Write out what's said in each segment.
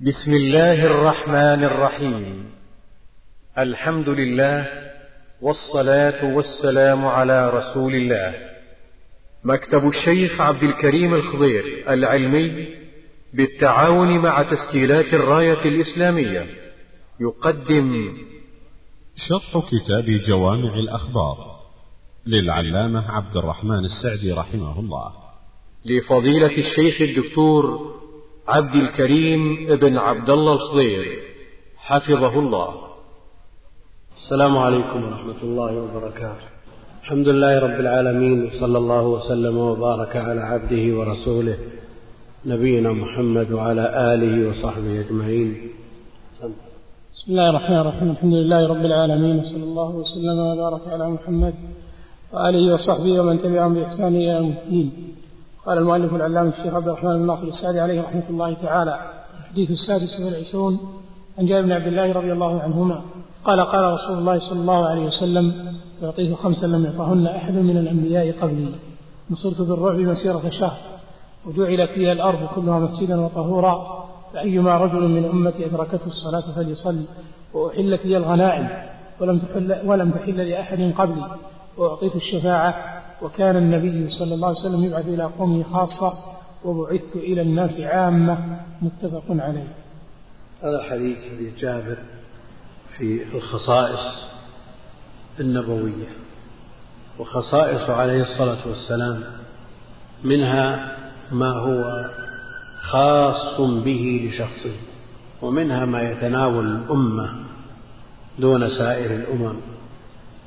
بسم الله الرحمن الرحيم. الحمد لله والصلاة والسلام على رسول الله. مكتب الشيخ عبد الكريم الخضير العلمي بالتعاون مع تسجيلات الراية الإسلامية. يقدم شرح كتاب جوامع الأخبار للعلامة عبد الرحمن السعدي رحمه الله. لفضيلة الشيخ الدكتور عبد الكريم بن عبد الله الخضير حفظه الله. السلام عليكم ورحمة الله وبركاته. الحمد لله رب العالمين وصلى الله وسلم وبارك على عبده ورسوله نبينا محمد وعلى آله وصحبه أجمعين. بسم الله الرحمن الرحيم. الحمد لله رب العالمين وصلى الله وسلم وبارك على محمد وآله وصحبه ومن تبعهم بإحسان إلى يوم الدين. قال المؤلف العلامة الشيخ عبد الرحمن بن ناصر السعدي عليه رحمة الله تعالى الحديث السادس والعشرون عن جابر بن عبد الله رضي الله عنهما قال قال رسول الله صلى الله عليه وسلم يعطيه خمسا لم يعطهن أحد من الأنبياء قبلي نصرت بالرعب مسيرة شهر وجعلت لي الأرض كلها مسجدا وطهورا فأيما رجل من أمتي أدركته الصلاة فليصلي وأحلت لي الغنائم ولم تحل, ولم تحل لأحد قبلي وأعطيت الشفاعة وكان النبي صلى الله عليه وسلم يبعث إلى قومه خاصة وبعثت إلى الناس عامة متفق عليه. هذا الحديث حديث جابر في الخصائص النبوية. وخصائص عليه الصلاة والسلام منها ما هو خاص به لشخصه ومنها ما يتناول الأمة دون سائر الأمم.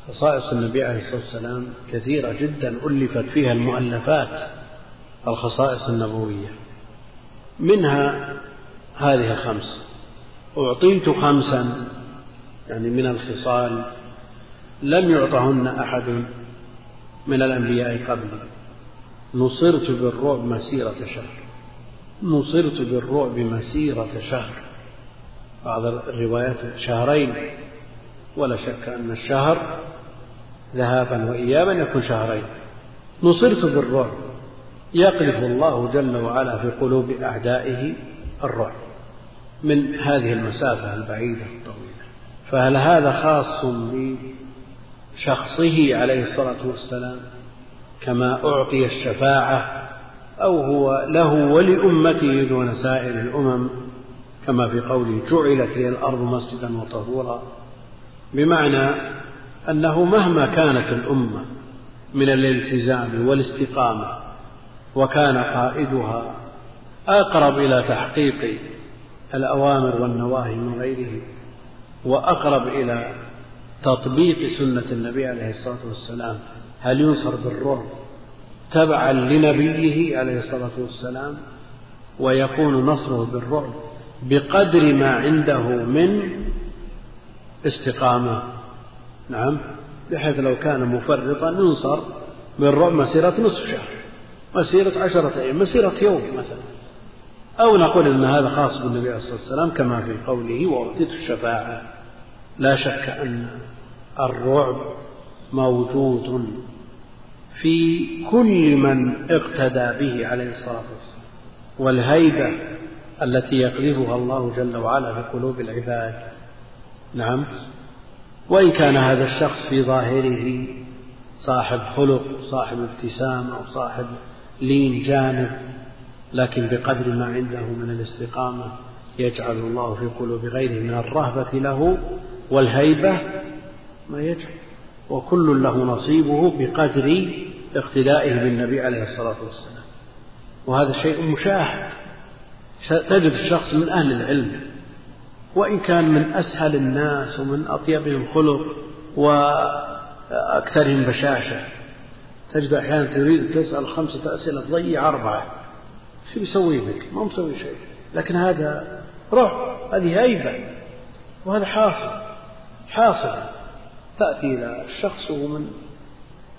خصائص النبي عليه الصلاة والسلام كثيرة جدا ألفت فيها المؤلفات الخصائص النبوية. منها هذه الخمس أعطيت خمسا يعني من الخصال. لم يعطهن أحد من الأنبياء قبلي نصرت بالرعب مسيرة شهر. نصرت بالرعب مسيرة شهر. بعض الروايات شهرين. ولا شك أن الشهر ذهابا وإيابا يكون شهرين. نصرت بالرعب يقذف الله جل وعلا في قلوب أعدائه الرعب من هذه المسافة البعيدة الطويلة. فهل هذا خاص بشخصه عليه الصلاة والسلام كما أعطي الشفاعة أو هو له ولأمته دون سائر الأمم كما في قوله جعلت لي الأرض مسجدا وطهورا؟ بمعنى أنه مهما كانت الأمة من الالتزام والاستقامة وكان قائدها أقرب إلى تحقيق الأوامر والنواهي من غيره وأقرب إلى تطبيق سنة النبي عليه الصلاة والسلام. هل ينصر بالرعب تبعا لنبيه عليه الصلاة والسلام؟ ويكون نصره بالرعب بقدر ما عنده من استقامة. نعم. بحيث لو كان مفرطا ينصر بالرعب مسيرة نصف شهر مسيرة عشرة أيام مسيرة يوم مثلا. أو نقول أن هذا خاص بالنبي عليه الصلاة والسلام كما في قوله وأعطيت الشفاعة لا شك أن الرعب موجود في كل من اقتدى به عليه الصلاة والسلام. والهيبة التي يقذفها الله جل وعلا في قلوب العباد. نعم. وإن كان هذا الشخص في ظاهره صاحب خلق صاحب ابتسام أو صاحب لين جانب لكن بقدر ما عنده من الاستقامة يجعل الله في قلوب غيره من الرهبة له والهيبة ما يجعل. وكل له نصيبه بقدر اقتدائه بالنبي عليه الصلاة والسلام. وهذا شيء مشاهد. تجد الشخص من أهل العلم وإن كان من أسهل الناس ومن أطيبهم خلق وأكثرهم بشاشة تجد أحيانا تريد تسأل خمسة أسئلة تضيع أربعة شو بيسوي بك؟ ما مسوي شيء لكن هذا روح هذه هيبة وهذا حاصل حاصل تأتي إلى الشخص ومن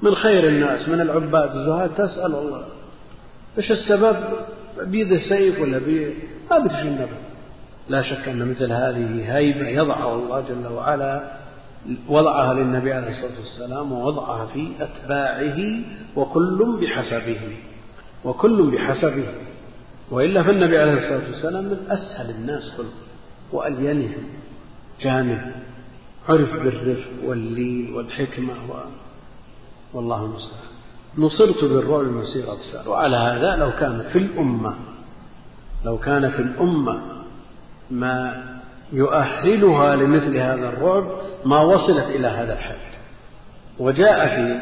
من خير الناس من العباد الزهاد تسأل الله إيش السبب؟ بيده سيف ولا بيه ما النبي لا شك أن مثل هذه هيبة يضعها الله جل وعلا وضعها للنبي عليه الصلاة والسلام ووضعها في أتباعه وكل بحسبه وكل بحسبه. وإلا فالنبي عليه الصلاة والسلام من أسهل الناس خلقا وألينهم جانب عرف بالرفق واللين والحكمة و... والله المستعان. نصرت بالرعب مسيرة شهر وعلى هذا لو كان في الأمة لو كان في الأمة ما يؤهلها لمثل هذا الرعب ما وصلت إلى هذا الحد. وجاء في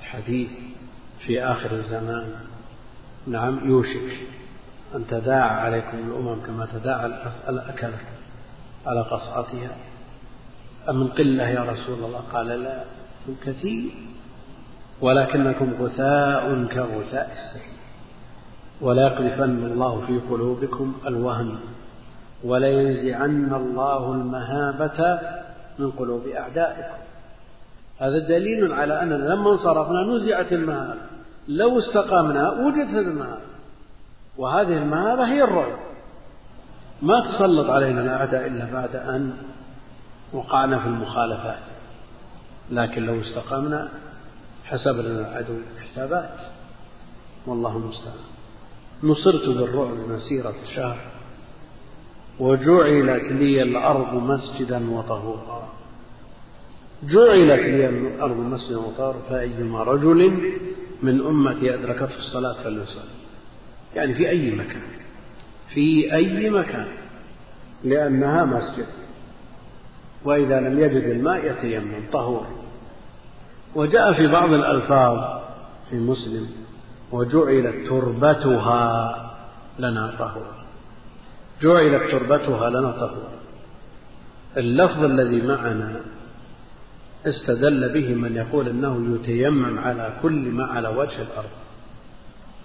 الحديث في آخر الزمان نعم يوشك أن تداعى عليكم الأمم كما تداعى الأكل على قصعتها. أمن قلة يا رسول الله؟ قال لا كثير. ولكنكم غثاء كغثاء السيل ولا يقذفن الله في قلوبكم الوهن. ولينزعن الله المهابة من قلوب أعدائكم. هذا دليل على أننا لما انصرفنا نزعت المهابة. لو استقامنا وجدت المهابة. وهذه المهابة هي الرعب. ما تسلط علينا الأعداء إلا بعد أن وقعنا في المخالفات. لكن لو استقمنا حسب لنا العدو حسابات والله المستعان. نصرت بالرعب مسيرة شهر. وجعلت لي الأرض مسجدا وطهورا. جعلت لي الأرض مسجدا وطهورا. فأيما رجل من أمتي أدركته الصلاة فليصلي. يعني في أي مكان. في أي مكان. لأنها مسجد. وإذا لم يجد الماء يتيمم طهور. وجاء في بعض الألفاظ في مسلم. وجعلت تربتها لنا طهورا. جعلت تربتها لنا طهورا اللفظ الذي معنا استدل به من يقول إنه يتيمم على كل ما على وجه الأرض.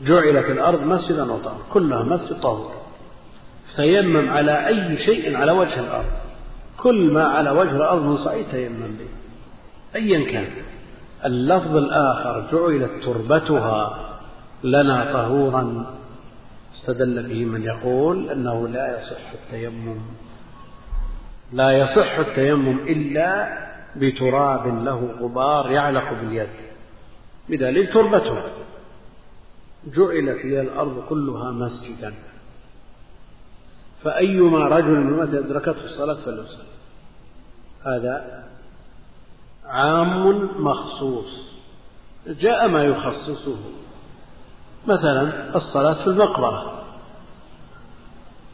جعلت الأرض مسجدا وطهورا كلها مسجد طهور. تيمم على أي شيء على وجه الأرض. كل ما على وجه الأرض من صعيد تيمم به. ايا كان. اللفظ الآخر جعلت تربتها لنا طهورا. استدل به من يقول أنه لا يصح التيمم لا يصح التيمم إلا بتراب له غبار يعلق باليد. بدليل تربته جعلت لي الأرض كلها مسجدا. فأيما رجل من متى أدركته الصلاة فليصلي. هذا عام مخصوص. جاء ما يخصصه. مثلا الصلاة في المقبرة.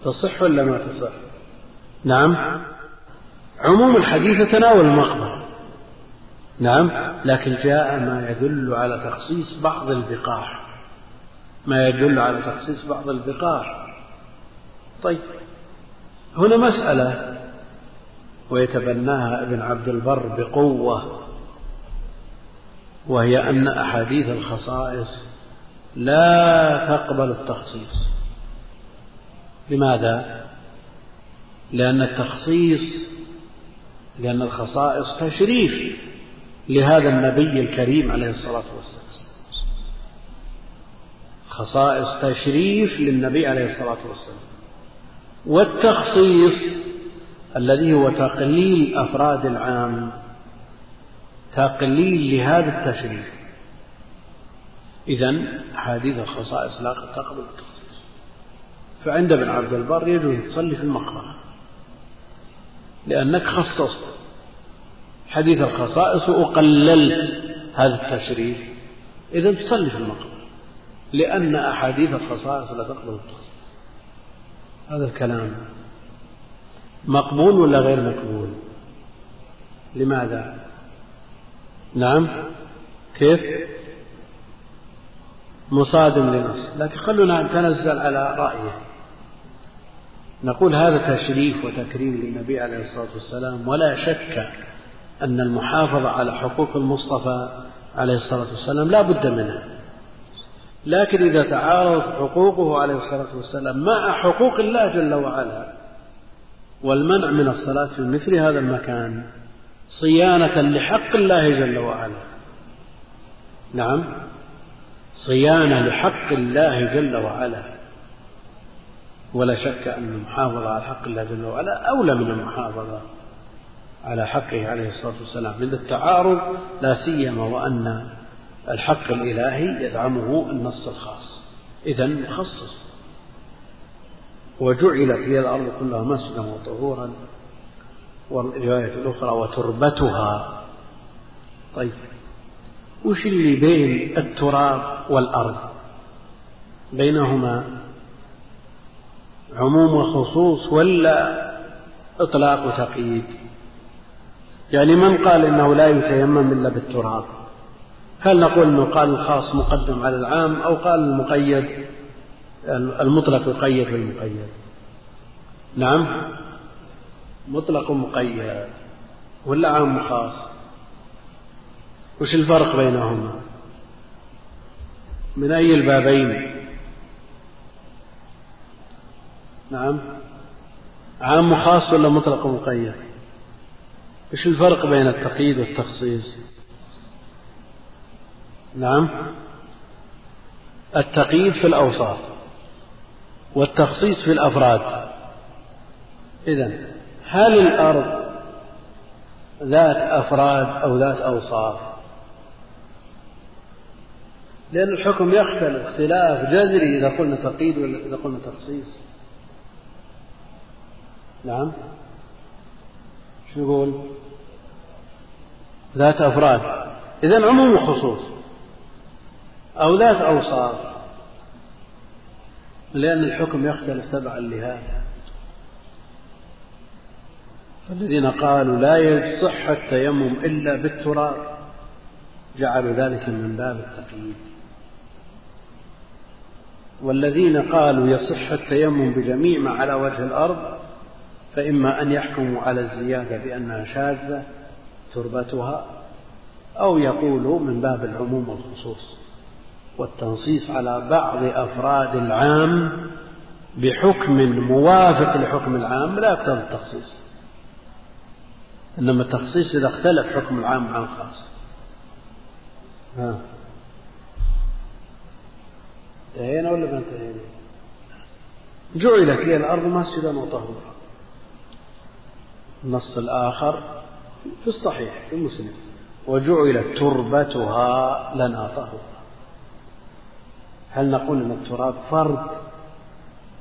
تصح ولا ما تصح؟ نعم. عموم الحديث يتناول المقبرة. نعم. لكن جاء ما يدل على تخصيص بعض البقاع. ما يدل على تخصيص بعض البقاع. طيب. هنا مسألة ويتبناها ابن عبد البر بقوة وهي أن أحاديث الخصائص لا تقبل التخصيص. لماذا؟ لأن التخصيص لأن الخصائص تشريف لهذا النبي الكريم عليه الصلاة والسلام. خصائص تشريف للنبي عليه الصلاة والسلام. والتخصيص الذي هو تقليل أفراد العام تقليل لهذا التشريف. إذا أحاديث الخصائص لا تقبل التخصيص. فعند ابن عبد البر يجوز تصلي في المقبرة. لأنك خصصت. حديث الخصائص وقللت هذا التشريف. إذا تصلي في المقبرة. لأن أحاديث الخصائص لا تقبل التخصيص. هذا الكلام مقبول ولا غير مقبول؟ لماذا؟ نعم. كيف؟ مصادم لنص لكن خلونا نتنزل على رأيه. نقول هذا تشريف وتكريم للنبي عليه الصلاة والسلام ولا شك أن المحافظة على حقوق المصطفى عليه الصلاة والسلام لا بد منها. لكن إذا تعارضت حقوقه عليه الصلاة والسلام مع حقوق الله جل وعلا والمنع من الصلاة في مثل هذا المكان صيانة لحق الله جل وعلا. نعم. صيانة لحق الله جل وعلا. ولا شك أن المحافظة على حق الله جل وعلا أولى من المحافظة على حقه عليه الصلاة والسلام. عند التعارض لا سيما وأن الحق الإلهي يدعمه النص الخاص. إذا مخصص وجعلت لي الأرض كلها مسجدا وطهورا والرواية الأخرى وتربتها. طيب. وش اللي بين التراب والأرض؟ بينهما عموم وخصوص ولا إطلاق وتقييد يعني من قال إنه لا يتيمم إلا بالتراب؟ هل نقول أنه قال الخاص مقدم على العام أو قال المقيد المطلق يقيد بالمقيد نعم مطلق مقيد ولا عام خاص؟ وش الفرق بينهما؟ من أي البابين؟ نعم. عام خاص ولا مطلق مقيد؟ إيش الفرق بين التقييد والتخصيص؟ نعم. التقييد في الأوصاف والتخصيص في الأفراد. إذا هل الأرض ذات أفراد أو ذات أوصاف؟ لأن الحكم يختلف اختلاف جذري إذا قلنا تقييد ولا إذا قلنا تخصيص. نعم. شو نقول؟ ذات أفراد. إذا عموم وخصوص أو ذات أوصاف. لأن الحكم يختلف تبعا لهذا. فالذين قالوا لا يصح التيمم إلا بالتراب. جعلوا ذلك من باب التقييد. والذين قالوا يصح التيمم بجميع ما على وجه الأرض فإما أن يحكموا على الزيادة بأنها شاذة تربتها أو يقولوا من باب العموم والخصوص والتنصيص على بعض أفراد العام بحكم موافق لحكم العام لا يقتضي التخصيص. إنما التخصيص إذا اختلف حكم العام عن الخاص. ها. انتهينا ولا ما انتهينا؟ جعلت لي الأرض مسجدا وطهورا. النص الآخر في الصحيح في مسلم. وجعلت تربتها لنا طهورا. هل نقول أن التراب فرد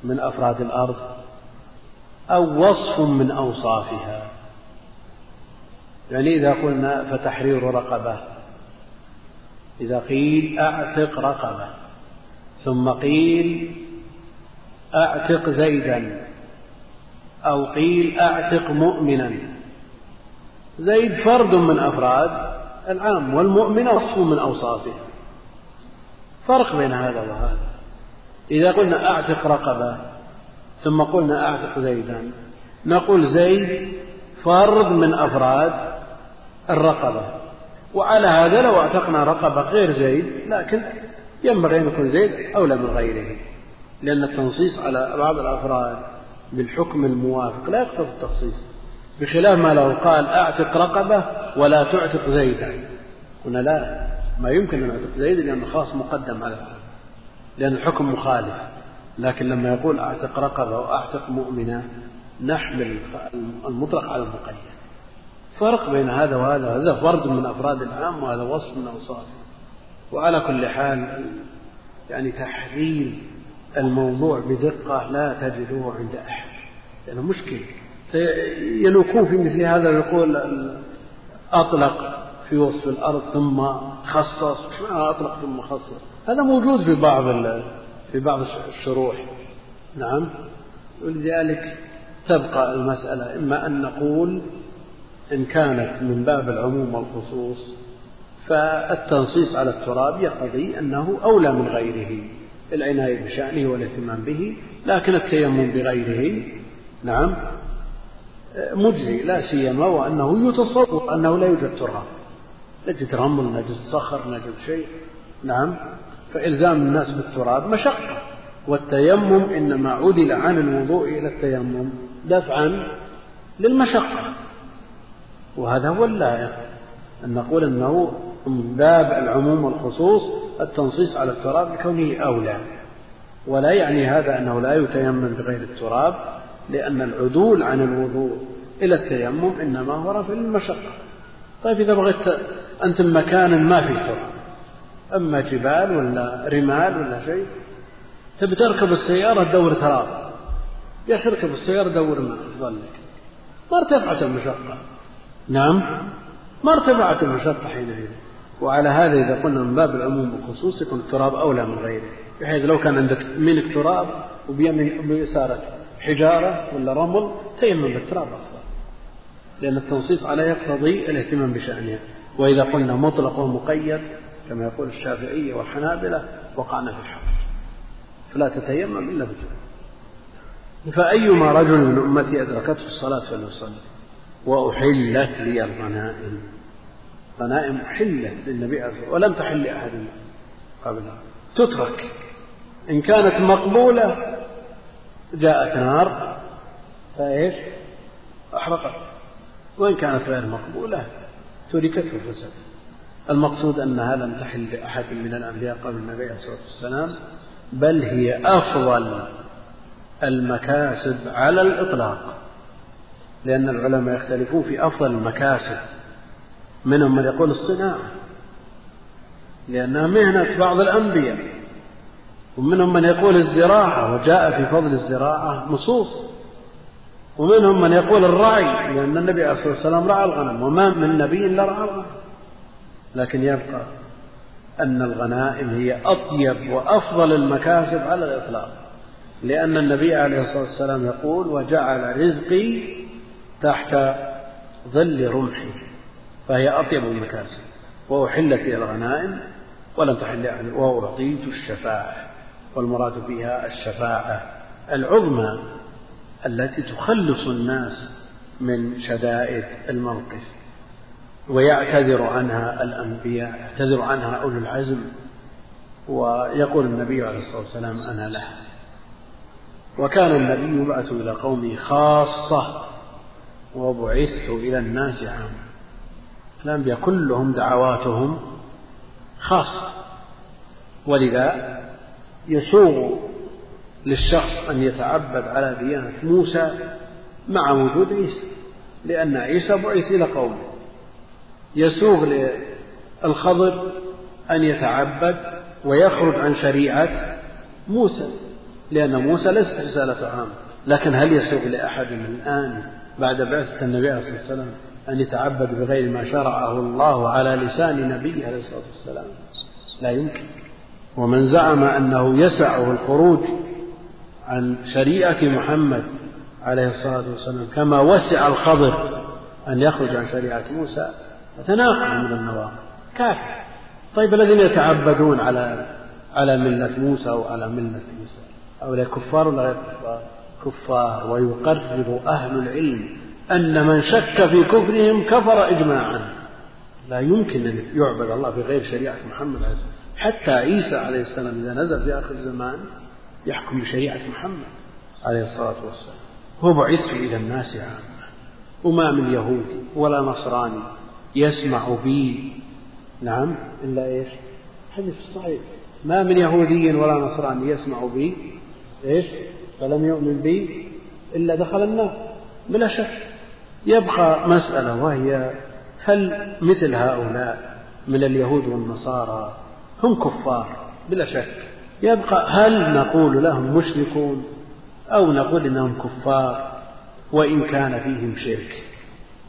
من أفراد الأرض أو وصف من أوصافها؟ يعني إذا قلنا فتحرير رقبة إذا قيل أعتق رقبة ثم قيل أعتق زيدا أو قيل أعتق مؤمنا. زيد فرد من أفراد العام والمؤمن وصف من أوصافه. فرق بين هذا وهذا. إذا قلنا أعتق رقبة ثم قلنا أعتق زيدا نقول زيد فرد من أفراد الرقبة. وعلى هذا لو أعتقنا رقبة غير زيد لكن ينبغي أن يكون زيد أولى من غيره لأن التنصيص على بعض الأفراد بالحكم الموافق لا يقتضي التخصيص بخلاف ما لو قال أعتق رقبة ولا تعتق زيدا. قلنا لا ما يمكن أن أعتق زيدا لأنه خاص مقدم على لأن الحكم مخالف لكن لما يقول أعتق رقبة وأعتق مؤمنة نحمل المطلق على المقيد. فرق بين هذا وهذا هذا فرد من أفراد العام وهذا وصف من أوصافه وعلى كل حال يعني تحرير الموضوع بدقة لا تجده عند أحد لأنه مشكل يلوكون في مثل هذا ويقول أطلق في وصف الأرض ثم خصص. أطلق ثم خصص؟ هذا موجود في بعض في بعض الشروح. نعم. ولذلك تبقى المسألة إما أن نقول إن كانت من باب العموم والخصوص فالتنصيص على التراب يقضي أنه أولى من غيره العناية بشأنه والاهتمام به لكن التيمم بغيره نعم مجزي لا سيما وأنه يتصور أنه لا يوجد تراب. نجد رمل نجد صخر نجد شيء نعم فإلزام الناس بالتراب مشقة والتيمم إنما عدل عن الوضوء إلى التيمم دفعا للمشقة. وهذا هو اللائق أن نقول أنه من باب العموم والخصوص التنصيص على التراب لكونه أولى. ولا يعني هذا أنه لا يتيمم بغير التراب لأن العدول عن الوضوء إلى التيمم إنما هو رفع المشقة. طيب إذا بغيت أنت مكان ما فيه تراب أما جبال ولا رمال ولا شيء تبي تركب السيارة تدور تراب. يا أخي اركب السيارة دور ما أفضل لك ما ارتفعت المشقة. نعم ما ارتفعت المشقة حينئذ. وعلى هذا إذا قلنا من باب العموم والخصوص يكون التراب أولى من غيره بحيث لو كان عندك منك تراب وبيسارك حجارة ولا رمل تيمم بالتراب أفضل لأن التنصيص عليه يقتضي الاهتمام بشأنها. وإذا قلنا مطلق ومقيد كما يقول الشافعية والحنابلة وقعنا في الحرج فلا تتيمم إلا بالتراب. فأيما رجل من أمتي أدركته الصلاة فليصلي وأحلت لي الغنائم. غنائم أحلت للنبي عليه الصلاة ولم تحل لأحد قبلها. تترك. إن كانت مقبولة جاءت نار فإيش؟ أحرقت. وإن كانت غير مقبولة تركت وفسدت المقصود أنها لم تحل لأحد من الأنبياء قبل النبي عليه الصلاة والسلام بل هي أفضل المكاسب على الإطلاق. لأن العلماء يختلفون في أفضل المكاسب. منهم من يقول الصناعة. لأنها مهنة بعض الأنبياء. ومنهم من يقول الزراعة وجاء في فضل الزراعة نصوص. ومنهم من يقول الرعي لأن النبي عليه الصلاة والسلام رعى الغنم وما من نبي إلا رعى الغنم. لكن يبقى أن الغنائم هي أطيب وأفضل المكاسب على الإطلاق. لأن النبي عليه الصلاة والسلام يقول وجعل رزقي تحت ظل رمحي. فهي أطيب المكاسب وأحلت إلى الغنائم ولم تحل وأعطيت الشفاعة والمراد بها الشفاعة العظمى التي تخلص الناس من شدائد الموقف. ويعتذر عنها الأنبياء يعتذر عنها أولو العزم. ويقول النبي عليه الصلاة والسلام أنا لها وكان النبي يبعث إلى قومه خاصة. وبعثت إلى الناس عامة. الأنبياء كلهم دعواتهم خاصة. ولذا يسوغ للشخص أن يتعبد على ديانة موسى مع وجود عيسى لأن عيسى بعث إلى قومه. يسوغ للخضر أن يتعبد ويخرج عن شريعة موسى لأن موسى ليست رسالة عامة. لكن هل يسوغ لأحد الآن بعد بعثة النبي عليه الصلاة والسلام أن يتعبد بغير ما شرعه الله على لسان نبيه عليه الصلاة والسلام. لا يمكن. ومن زعم أنه يسعه الخروج عن شريعة محمد عليه الصلاة والسلام كما وسع الخضر أن يخرج عن شريعة موسى تناقض من النواقض. كافر. طيب الذين يتعبدون على على ملة موسى وعلى ملة عيسى؟ هؤلاء كفار ولا غير كفار؟ كفار ويقرر أهل العلم. أن من شك في كفرهم كفر إجماعا. لا يمكن أن يعبد الله بغير شريعة محمد عليه السلام حتى عيسى عليه السلام إذا نزل في آخر الزمان يحكم بشريعة محمد عليه الصلاة والسلام. هو بعث إلى الناس عامة. وما من يهودي ولا نصراني يسمع بي. نعم إلا إيش؟ حديث الصحيح ما من يهودي ولا نصراني يسمع بي. إيش؟ فلم يؤمن بي إلا دخل النار. بلا شك. يبقى مسألة وهي هل مثل هؤلاء من اليهود والنصارى هم كفار؟ بلا شك. يبقى هل نقول لهم مشركون أو نقول إنهم كفار وإن كان فيهم شرك؟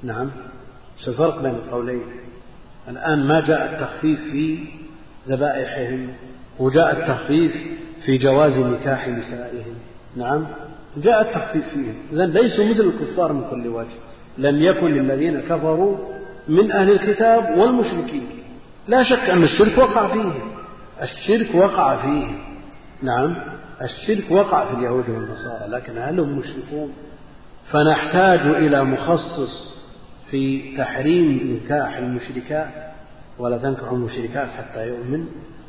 نعم. الفرق بين القولين. الآن ما جاء التخفيف في ذبائحهم وجاء التخفيف في جواز نكاح نسائهم. نعم. جاء التخفيف فيهم. إذا ليسوا مثل الكفار من كل وجه. لم يكن الذين كفروا من أهل الكتاب والمشركين. لا شك أن الشرك وقع فيهم الشرك وقع فيهم نعم الشرك وقع في اليهود والنصارى لكن هل هم مشركون؟ فنحتاج إلى مخصص في تحريم نكاح المشركات ولا تنكح المشركات حتى يؤمن.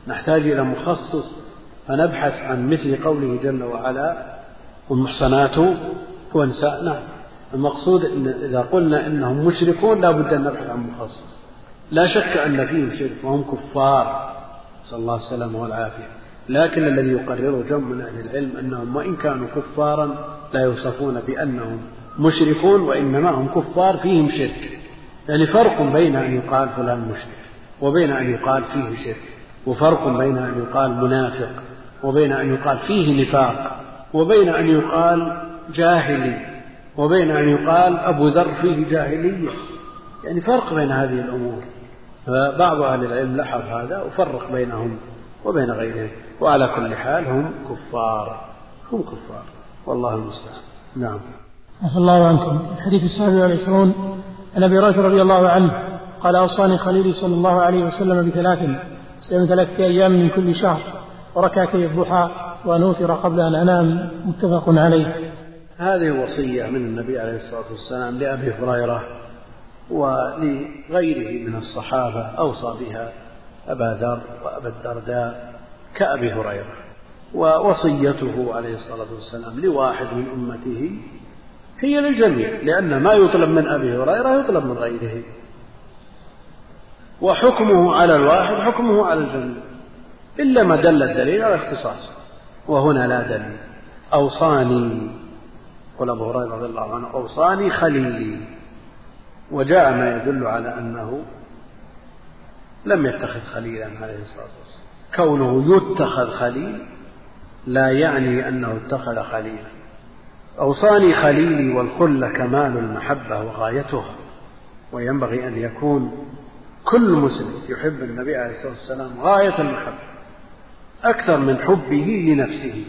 نحتاج إلى مخصص فنبحث عن مثل قوله جل وعلا والمحصنات ونساء نعم المقصود إن إذا قلنا إنهم مشركون لا بد أن نبحث عن مخصص لا شك أن فيهم شرك وهم كفار. نسأل الله السلامة والعافية. لكن الذي يقرره جمع من أهل العلم أنهم وإن كانوا كفارا لا يوصفون بأنهم مشركون وإنما هم كفار فيهم شرك. يعني فرق بين أن يقال فلان مشرك وبين أن يقال فيه شرك وفرق بين أن يقال منافق وبين أن يقال فيه نفاق وبين أن يقال جاهلي. وبين أن يقال أبو ذر فيه جاهلية. يعني فرق بين هذه الأمور. فبعض أهل العلم لاحظ هذا وفرق بينهم وبين غيرهم. وعلى كل حال هم كفار. هم كفار. والله المستعان. نعم. عفى الله عنكم. الحديث السابع والعشرون. عن أبي هريرة رضي الله عنه قال أوصاني خليلي صلى الله عليه وسلم بثلاث صيام ثلاثة أيام من كل شهر وركعتي الضحى وان قبل أن أنام. متفق عليه. هذه وصية من النبي عليه الصلاة والسلام لأبي هريرة ولغيره من الصحابة أوصى بها أبا ذر وأبا الدرداء كأبي هريرة. ووصيته عليه الصلاة والسلام لواحد من أمته هي للجميع لأن ما يطلب من أبي هريرة يطلب من غيره. وحكمه على الواحد حكمه على الجميع إلا ما دل الدليل على اختصاص وهنا لا دليل. أوصاني. قل أبو هريرة رضي الله عنه أوصاني خليلي. وجاء ما يدل على أنه لم يتخذ خليلا عليه الصلاة والسلام. كونه يتخذ خليل لا يعني أنه اتخذ خليلا. أوصاني خليلي والخل كمال المحبة وغايتها. وينبغي أن يكون كل مسلم يحب النبي عليه الصلاة والسلام غاية المحبة. أكثر من حبه لنفسه.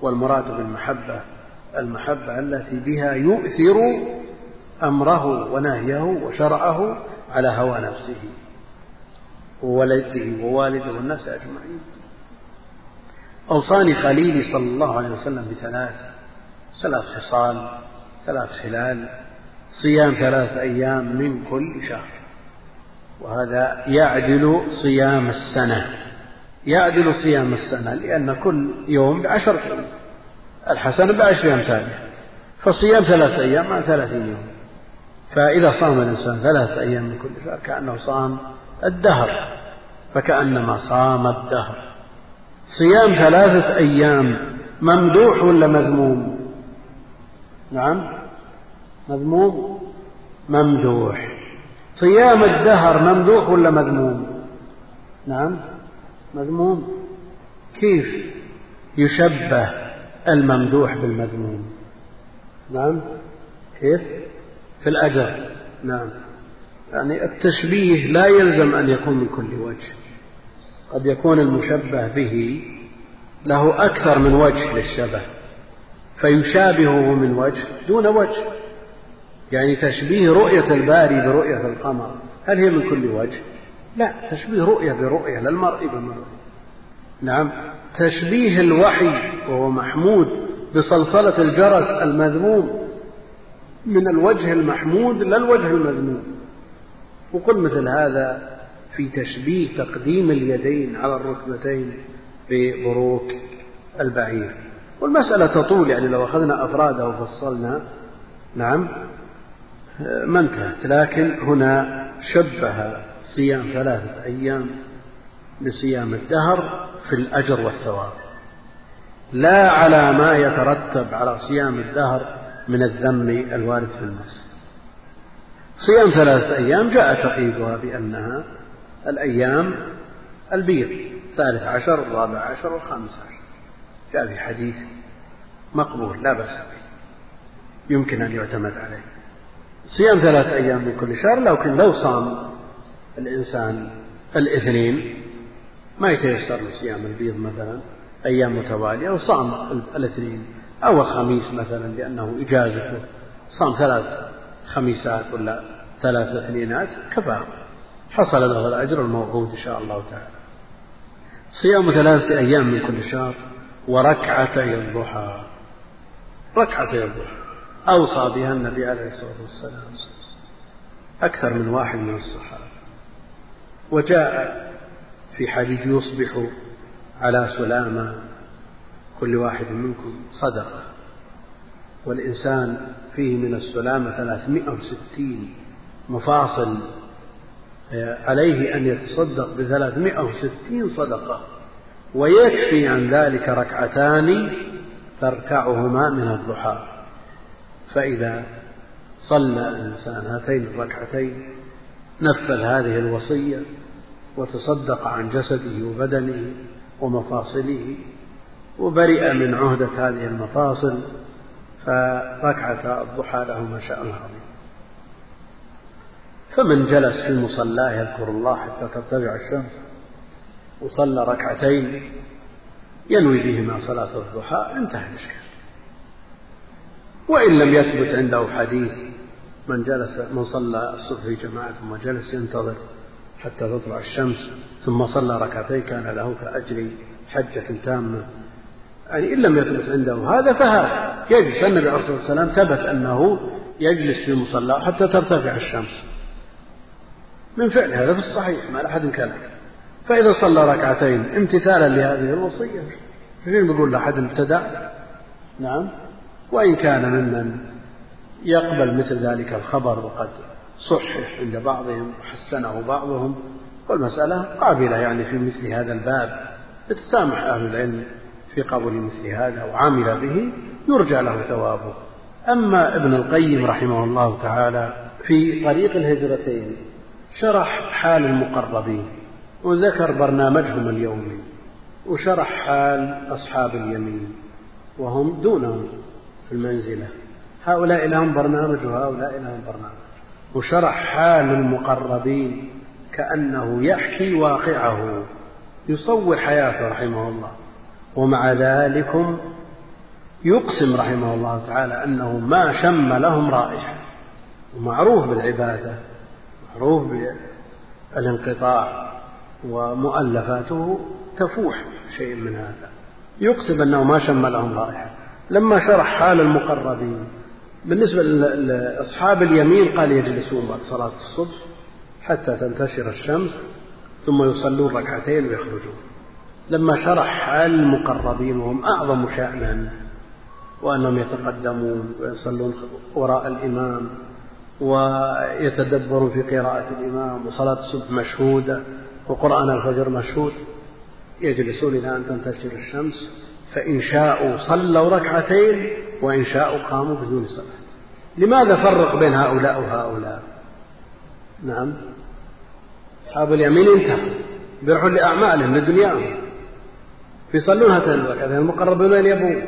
والمراد بالمحبة المحبة التي بها يؤثر أمره ونهيه وشرعه على هوى نفسه وولده ووالده والناس أجمعين. أوصاني خليلي صلى الله عليه وسلم بثلاث ثلاث خصال ثلاث خلال صيام ثلاث أيام من كل شهر. وهذا يعدل صيام السنة يعدل صيام السنة لأن كل يوم بعشرة أيام الحسنة بعشر أمثالها فالصيام ثلاثة أيام مع ثلاثين يوم. فإذا صام الإنسان ثلاثة أيام من كل شهر كأنه صام الدهر فكأنما صام الدهر. صيام ثلاثة أيام ممدوح ولا مذموم؟ نعم مذموم ممدوح. صيام الدهر ممدوح ولا مذموم؟ نعم مذموم. كيف؟ يشبه. الممدوح بالمذموم. نعم؟ كيف؟ في الأجر نعم. يعني التشبيه لا يلزم أن يكون من كل وجه. قد يكون المشبه به له أكثر من وجه للشبه فيشابهه من وجه دون وجه. يعني تشبيه رؤية الباري برؤية القمر هل هي من كل وجه؟ لا تشبيه رؤية برؤية للمرء بمرء نعم. تشبيه الوحي وهو محمود بصلصلة الجرس المذموم. من الوجه المحمود لا الوجه المذموم. وقل مثل هذا في تشبيه تقديم اليدين على الركبتين ببروك البعير. والمسألة تطول يعني لو أخذنا أفرادها وفصلنا. نعم. ما انتهت. لكن هنا شبه صيام ثلاثة أيام بصيام الدهر. في الأجر والثواب. لا على ما يترتب على صيام الدهر من الذم الوارد في النص صيام ثلاثة أيام جاء تقييدها بأنها الأيام البيض الثالث عشر الرابع عشر والخامس عشر. جاء في حديث مقبول لا بأس به. يمكن أن يعتمد عليه. صيام ثلاثة أيام من كل شهر لكن لو صام الإنسان الاثنين ما يتيسر له صيام البيض مثلا أيام متوالية وصام الاثنين أو الخميس مثلا لأنه إجازته. صام ثلاث خميسات ولا ثلاث اثنينات كفاه حصل له الأجر الموعود إن شاء الله تعالى. صيام ثلاثة أيام من كل شهر وركعتي الضحى. ركعتي الضحى. أوصى بها النبي عليه الصلاة والسلام. أكثر من واحد من الصحابة. وجاء في حديث يصبح على سلامة كل واحد منكم صدقة. والإنسان فيه من السلامة ثلاثمائة وستين مفاصل عليه أن يتصدق بثلاثمائة وستين صدقة ويكفي عن ذلك ركعتان تركعهما من الضحى. فإذا صلى الإنسان هاتين الركعتين نفذ هذه الوصية وتصدق عن جسده وبدنه ومفاصله وبرئ من عهدة هذه المفاصل فركعة الضحى له ما شاء الله عظيم. فمن جلس في مصلاه يذكر الله حتى ترتفع الشمس وصلى ركعتين ينوي بهما صلاة الضحى انتهى الإشكال. وإن لم يثبت عنده حديث من جلس من صلى الصبح في جماعة ثم جلس ينتظر حتى تطلع الشمس ثم صلى ركعتين كان له كأجر حجة تامة. يعني إن لم يثبت عنده هذا فهذا يجلس. النبي عليه الصلاة والسلام ثبت أنه يجلس في مصلاه حتى ترتفع الشمس. من فعل هذا في الصحيح ما لأحد كلام فإذا صلى ركعتين امتثالا لهذه الوصية. فين بيقول لأحد ابتدع نعم. وإن كان ممن يقبل مثل ذلك الخبر وقد صحح عند بعضهم وحسنه بعضهم والمسألة قابلة يعني في مثل هذا الباب. يتسامح أهل العلم في قبول مثل هذا وعمل به يرجى له ثوابه. أما ابن القيم رحمه الله تعالى في طريق الهجرتين شرح حال المقربين وذكر برنامجهم اليومي وشرح حال أصحاب اليمين وهم دونهم في المنزلة. هؤلاء لهم برنامج وهؤلاء لهم برنامج. وشرح حال المقربين كأنه يحكي واقعه. يصور حياته رحمه الله. ومع ذلك يقسم رحمه الله تعالى أنه ما شم لهم رائحة ومعروف بالعبادة معروف بالانقطاع ومؤلفاته تفوح شيء من هذا. يقسم أنه ما شم لهم رائحة لما شرح حال المقربين بالنسبة لأصحاب اليمين قال يجلسون بعد صلاة الصبح حتى تنتشر الشمس ثم يصلون ركعتين ويخرجون. لما شرح المقربين وهم أعظم شأنا وأنهم يتقدمون ويصلون وراء الإمام ويتدبرون في قراءة الإمام وصلاة الصبح مشهودة وقرآن الفجر مشهود يجلسون إلى أن تنتشر الشمس فإن شاءوا صلوا ركعتين وإن شاءوا قاموا بدون صلاة. لماذا فرق بين هؤلاء وهؤلاء؟ نعم. أصحاب اليمين انتهوا. بيروحون لأعمالهم لدنياهم. يصلون هاتين الركعتين المقربون وين يبون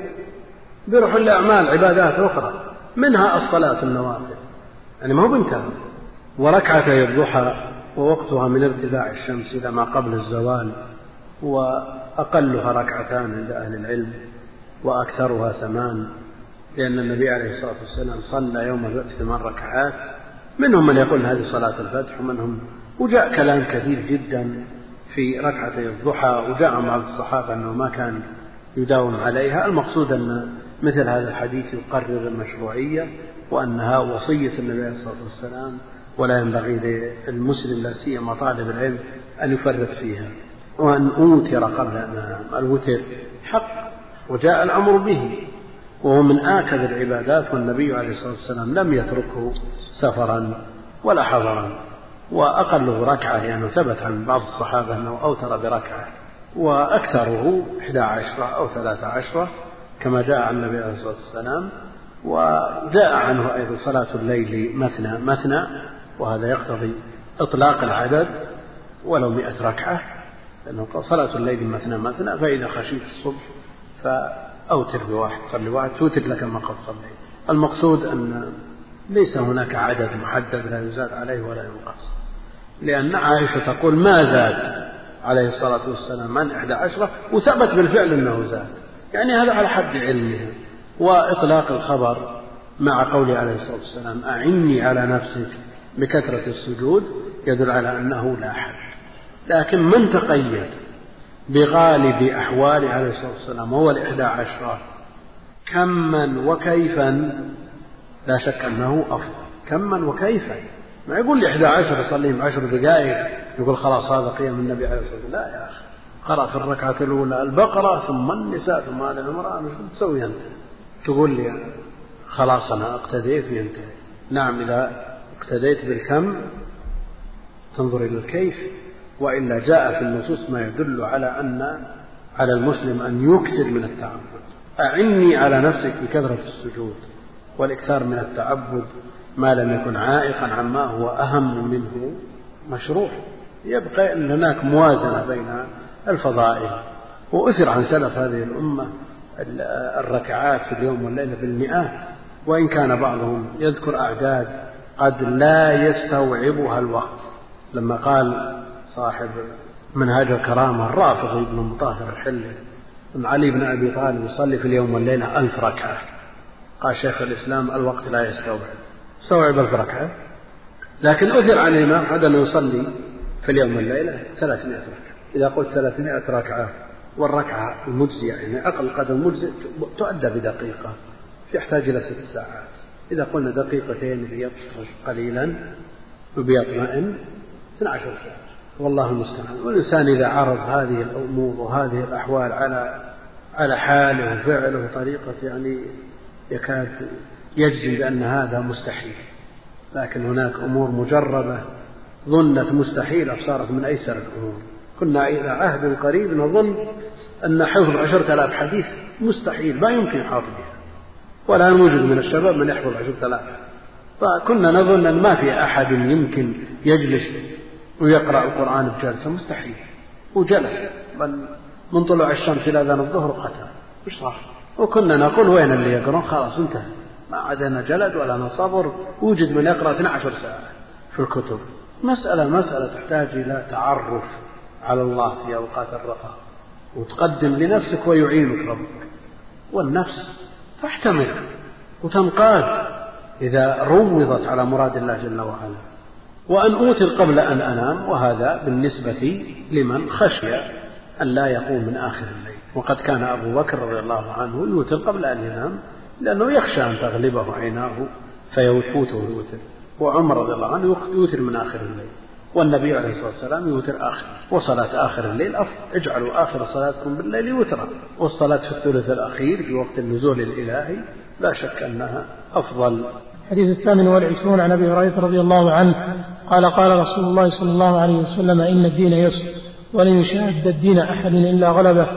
بيروحون لأعمال عبادات أخرى. منها الصلاة النوافل. يعني ما هو بانتهى وركعتي الضحى ووقتها من ارتفاع الشمس إلى ما قبل الزوال وأقلها ركعتان عند أهل العلم وأكثرها ثمان. لأن النبي عليه الصلاة والسلام صلى يوم الفتح ثمان ركعات. منهم من يقول هذه صلاة الفتح ومنهم وجاء كلام كثير جدا في ركعتي الضحى وجاء بعض الصحابة أنه ما كان يداوم عليها. المقصود أن مثل هذا الحديث يقرر المشروعية وأنها وصية النبي عليه الصلاة والسلام ولا ينبغي للمسلم لا سيما طالب العلم أن يفرط فيها وأن أوتر قبل أن الوتر حق وجاء الأمر به. وهو من آكد العبادات والنبي عليه الصلاة والسلام لم يتركه سفرا ولا حضرا وأقله ركعة لأنه ثبت عن بعض الصحابة أنه أوتر بركعة وأكثره إحدى عشرة أو ثلاثة عشرة كما جاء عن النبي عليه الصلاة والسلام وجاء عنه أيضا صلاة الليل مثنى مثنى وهذا يقتضي إطلاق العدد ولو مئة ركعة لأنه صلاة الليل مثنى مثنى فإذا خشيت الصبح فأوتر بواحد صلي واحد توتر لك ما قد صليت المقصود أن ليس هناك عدد محدد لا يزاد عليه ولا ينقص. لأن عائشة تقول ما زاد عليه الصلاة والسلام عن إحدى عشرة وثبت بالفعل أنه زاد. يعني هذا على حد علمها وإطلاق الخبر مع قوله عليه الصلاة والسلام أعني على نفسك بكثرة السجود يدل على أنه لا حد لكن من تقيد بغالب أحواله عليه الصلاة والسلام وهو الإحدى عشرة. كما وكيفا؟ لا شك أنه أفضل. كما وكيفا؟ ما يقول لي 11 يصلي عشر دقائق يقول خلاص هذا قيام النبي عليه الصلاة والسلام. لا يا أخي. قرأ في الركعة الأولى البقرة ثم النساء ثم آل عمران. إيش تسوي أنت؟ تقول لي خلاص أنا اقتديت وينتهي نعم إذا اقتديت بالكم تنظر إلى الكيف. وإلا جاء في النصوص ما يدل على أن على المسلم أن يكثر من التعبد. أعني على نفسك بكثرة السجود والإكثار من التعبد ما لم يكن عائقا عما هو أهم منه مشروع. يبقى أن هناك موازنة بين الفضائل. وأثر عن سلف هذه الأمة الركعات في اليوم والليلة بالمئات. وإن كان بعضهم يذكر أعداد قد لا يستوعبها الوقت. لما قال صاحب منهاج الكرامة الرافضي بن مطهر الحلي أن علي بن أبي طالب يصلي في اليوم والليلة ألف ركعة. قال شيخ الإسلام الوقت لا يستوعب. استوعب ألف ركعة؟ لكن أثر عن الإمام عاد أنه يصلي في اليوم والليلة ثلاثمائة ركعة. إذا قلت ثلاثمائة ركعة والركعة المجزية يعني أقل قدر مجزي تؤدى بدقيقة يحتاج إلى ست ساعات. إذا قلنا دقيقتين ليطرش قليلا وبيطمئن 12 ساعة. والله المستعان. والإنسان إذا عرض هذه الأمور وهذه الأحوال على على حاله وفعله وطريقة يعني يكاد يجزم بأن هذا مستحيل. لكن هناك أمور مجربة ظنت مستحيلة صارت من أيسر الأمور. كنا إلى عهد قريب نظن أن حفظ عشرة آلاف حديث مستحيل ما يمكن يحافظ بها. ولا نوجد من الشباب من يحفظ عشرة آلاف. فكنا نظن أن ما في أحد يمكن يجلس ويقرأ القرآن بجلسة مستحيل. وجلس. بل من طلوع الشمس إلى أذان الظهر ختم إيش صار؟ وكنا نقول وين اللي يقرون؟ خلاص انتهى. ما عاد جلد ولا صبر. وجد من يقرأ 12 ساعة في الكتب. مسألة مسألة تحتاج إلى تعرف على الله في أوقات الرخاء. وتقدم لنفسك ويعينك ربك. والنفس تحتمل وتنقاد إذا روضت على مراد الله جل وعلا. وأن أوتر قبل أن أنام وهذا بالنسبة لمن خشي أن لا يقوم من آخر الليل. وقد كان أبو بكر رضي الله عنه يوتر قبل أن ينام لأنه يخشى أن تغلبه عيناه فيفوته الوتر. وعمر رضي الله عنه يوتر من آخر الليل. والنبي عليه الصلاة والسلام يوتر آخر وصلاة آخر الليل أفضل اجعلوا آخر صلاتكم بالليل وترا والصلاة في الثلث الأخير في وقت النزول الإلهي لا شك أنها أفضل الحديث الثامن والعشرون عن أبي هريرة رضي الله عنه قال قال رسول الله صلى الله عليه وسلم إن الدين يسر ولن يشاهد الدين أحد إلا غلبه.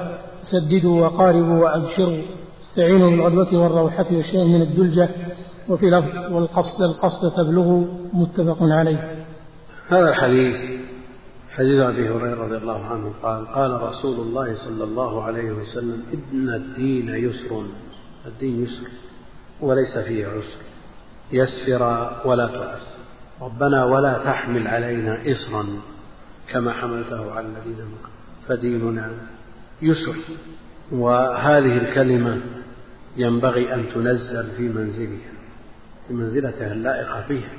سددوا وقاربوا وأبشروا. استعينوا بالغدوة والروحة وشيء من الدلجة. وفي لفظ والقصد القصد تبلغ متفق عليه. هذا الحديث حديث أبي هريرة رضي الله عنه قال قال رسول الله صلى الله عليه وسلم إن الدين يسر. الدين يسر وليس فيه عسر. يسر ولا تؤسر ربنا ولا تحمل علينا إصرا كما حملته على الذين فديننا يسر. وهذه الكلمة ينبغي أن تنزل في منزلها في منزلتها اللائقة بها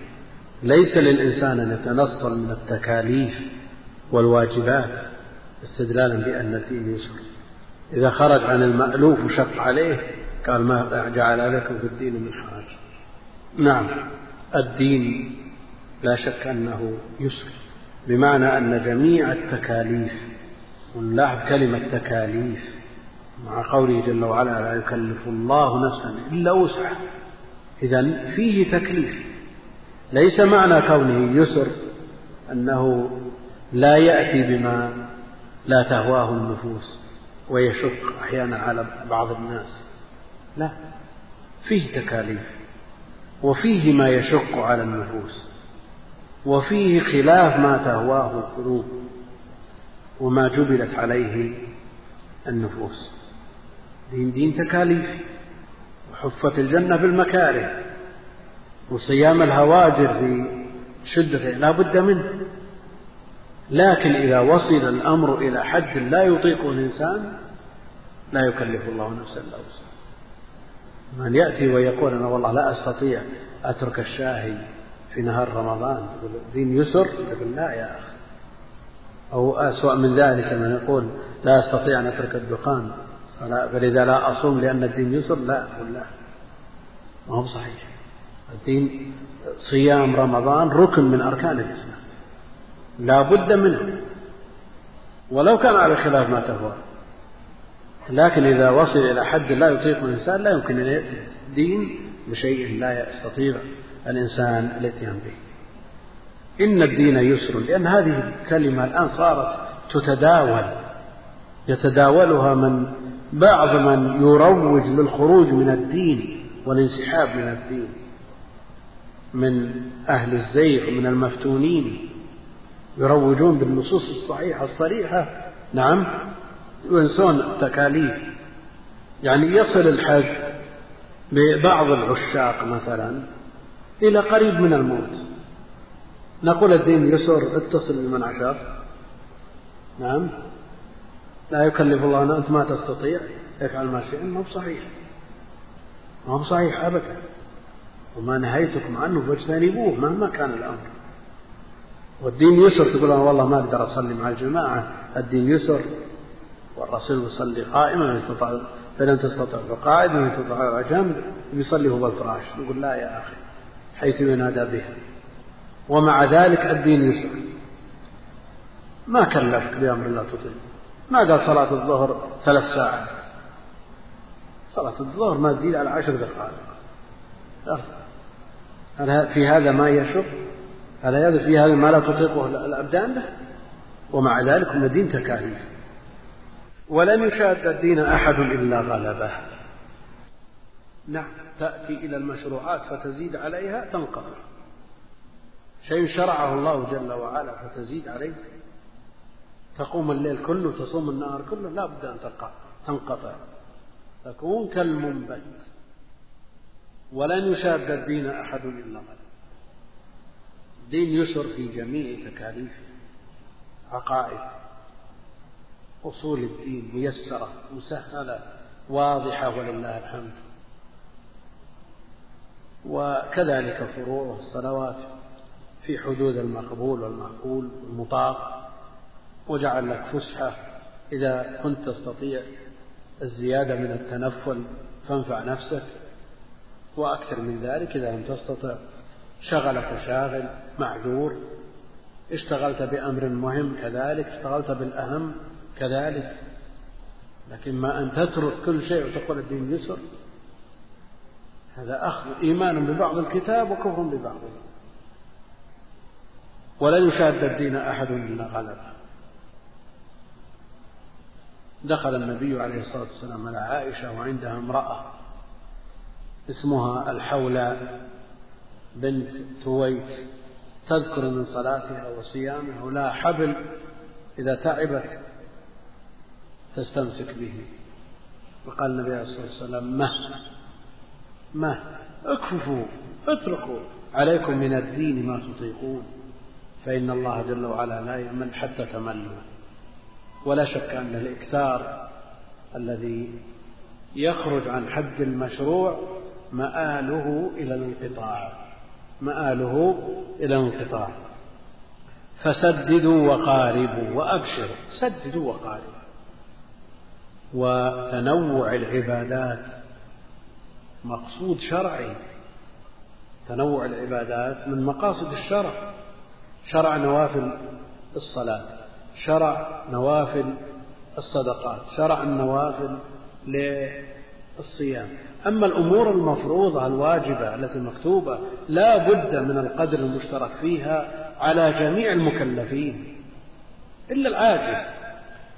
ليس للإنسان أن يتنصل من التكاليف والواجبات استدلالا بأن الدين يسر. إذا خرج عن المألوف وشق عليه قال ما جعل لكم في الدين من حرج. نعم. الدين لا شك أنه يسر بمعنى أن جميع التكاليف ونلاحظ كلمة تكاليف مع قوله جل وعلا لا يكلف الله نفسا إلا وسعها إذا فيه تكليف. ليس معنى كونه يسر أنه لا يأتي بما لا تهواه النفوس ويشق أحيانا على بعض الناس. لا فيه تكاليف. وفيه ما يشق على النفوس وفيه خلاف ما تهواه القلوب وما جبلت عليه النفوس. دين دين تكاليف وحفت الجنة بالمكاره وصيام الهواجر في شدة لا بد منه. لكن إذا وصل الأمر إلى حد لا يطيقه الإنسان لا يكلف الله نفسا إلا وسعها. من يأتي ويقول أنا والله لا أستطيع أترك الشاهي في نهار رمضان. دين يسر؟ تقول لا يا أخي. أو أسوأ من ذلك من يقول لا أستطيع أن أترك الدخان. فلذا لا أصوم لأن الدين يسر لا أقول لا. ما هو صحيح. الدين صيام رمضان ركن من أركان الإسلام. لا بد منه. ولو كان على خلاف ما تهوى. لكن إذا وصل إلى حد لا يطيقه الإنسان لا يمكن أن الدين بشيء لا يستطيع الإنسان الاتيان به. إن الدين يسر لأن هذه الكلمة الآن صارت تتداول. يتداولها من بعض من يروج للخروج من الدين والانسحاب من الدين من أهل الزيغ من المفتونين. يروجون بالنصوص الصحيحة الصريحة. نعم. وينسون التكاليف يعني يصل الحد ببعض العشاق مثلا إلى قريب من الموت. نقول الدين يسر اتصل بمن عشاق نعم. لا يكلف الله أنت ما تستطيع. افعل ما شئت ما هو صحيح ما هو صحيح أبدا. وما نهيتكم عنه فاجتنبوه مهما كان الأمر. والدين يسر تقول أنا والله ما أقدر أصلي مع الجماعة. الدين يسر. والرسول يصلي قائما استطاع فلم تستطع فقاعد وإن استطاع على جنب يصلي هو بالفراش نقول لا يا أخي حيث ينادى بها ومع ذلك الدين يسر ما كلفك بأمر لا تطيع؟ ما قال صلاة الظهر ثلاث ساعات؟ صلاة الظهر ما تزيد على عشر دقائق. هل في هذا ما يشق؟ هل هذا في هذا ما لا تطيقه؟ الأبدان له ومع ذلك هم تكاليف. ولن يشاد الدين أحد إلا غلبه. نعم تأتي إلى المشروعات فتزيد عليها تنقطع. شيء شرعه الله جل وعلا فتزيد عليه. تقوم الليل كله تصوم النهار كله لا بد أن تنقطع. تكون كالمنبت. ولن يشاد الدين أحد إلا غلب الدين يسر في جميع تكاليفه. عقائد. أصول الدين ميسرة مسهلة واضحة ولله الحمد. وكذلك فروع الصلوات في حدود المقبول والمعقول والمطاق. وجعل لك فسحة إذا كنت تستطيع الزيادة من التنفل فانفع نفسك. وأكثر من ذلك إذا لم تستطع شغلك شاغل معذور. اشتغلت بأمر مهم كذلك اشتغلت بالأهم. كذلك. لكن ما أن تترك كل شيء وتقول الدين يسر هذا أخذ إيمان ببعض الكتاب وكفر ببعض. ولن يشاد الدين أحد إلا غلبه. دخل النبي عليه الصلاة والسلام على عائشة وعندها امرأة اسمها الحولى بنت تويت تذكر من صلاتها وصيامها. ولا حبل إذا تعبت تستمسك به. وقال النبي عليه الصلاة والسلام مه مه اكففوا اتركوا عليكم من الدين ما تطيقون فإن الله جل وعلا لا يمل حتى تملوا. ولا شك أن الإكثار الذي يخرج عن حد المشروع مآله إلى الانقطاع مآله إلى الانقطاع. فسددوا وقاربوا وأبشروا سددوا وقاربوا. وتنوع العبادات. مقصود شرعي. تنوع العبادات من مقاصد الشرع. شرع نوافل الصلاة شرع نوافل الصدقات شرع النوافل للصيام. أما الأمور المفروضة الواجبة التي مكتوبة لا بد من القدر المشترك فيها على جميع المكلفين إلا العاجز.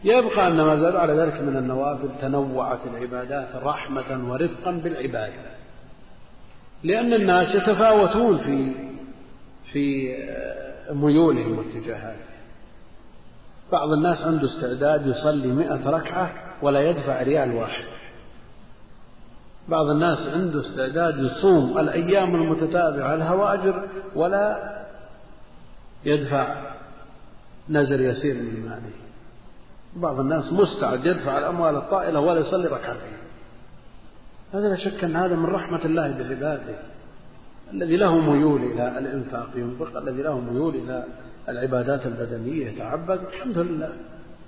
يبقى أن ما زاد على ذلك من النوافل تنوعت العبادات رحمة ورفقا بالعباد لأن الناس يتفاوتون في في ميولهم واتجاهاتهم. بعض الناس عنده استعداد يصلي مئة ركعة ولا يدفع ريال واحد. بعض الناس عنده استعداد يصوم الأيام المتتابعة الهواجر ولا يدفع نزر يسير من ماله بعض الناس مستعد يدفع الأموال الطائلة ولا يصلي ركعتين. هذا لا شك أن هذا من رحمة الله بعباده. الذي له ميول إلى الإنفاق ينفق الذي له ميول إلى العبادات البدنية يتعبد الحمد لله.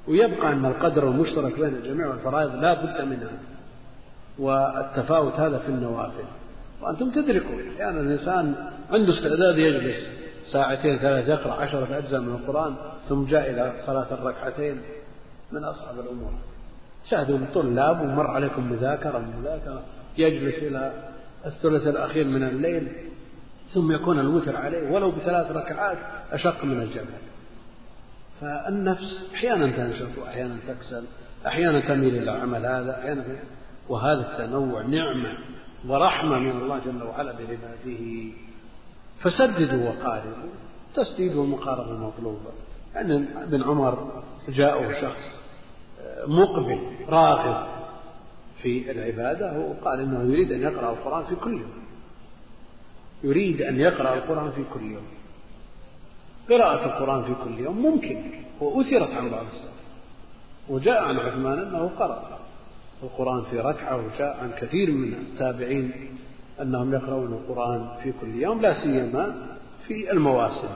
ويبقى أن القدر المشترك بين الجميع والفرائض لا بد منها. والتفاوت هذا في النوافل. وأنتم تدركوا أحيانا الإنسان عنده استعداد يجلس ساعتين ثلاث يقرأ عشرة أجزاء من القرآن ثم جاء إلى صلاة الركعتين. من أصعب الأمور. شاهدوا الطلاب ومر عليكم مذاكرة مذاكرة يجلس إلى الثلث الأخير من الليل ثم يكون الوتر عليه ولو بثلاث ركعات أشق من الجبل فالنفس أحيانا تنشط وأحيانا تكسل أحيانا تميل إلى العمل هذا أحيانا وهذا التنوع نعمة ورحمة من الله جل وعلا بعباده فسددوا وقاربوا تسديد والمقاربة المطلوبة يعني ابن عمر جاءه شخص مقبل راغب في العبادة وقال إنه يريد أن يقرأ القرآن في كل يوم. يريد أن يقرأ القرآن في كل يوم. قراءة القرآن في كل يوم ممكن وأثرت عن بعض السلف. وجاء عن عثمان أنه قرأ القرآن في ركعة وجاء عن كثير من التابعين أنهم يقرؤون القرآن في كل يوم لا سيما في المواسم.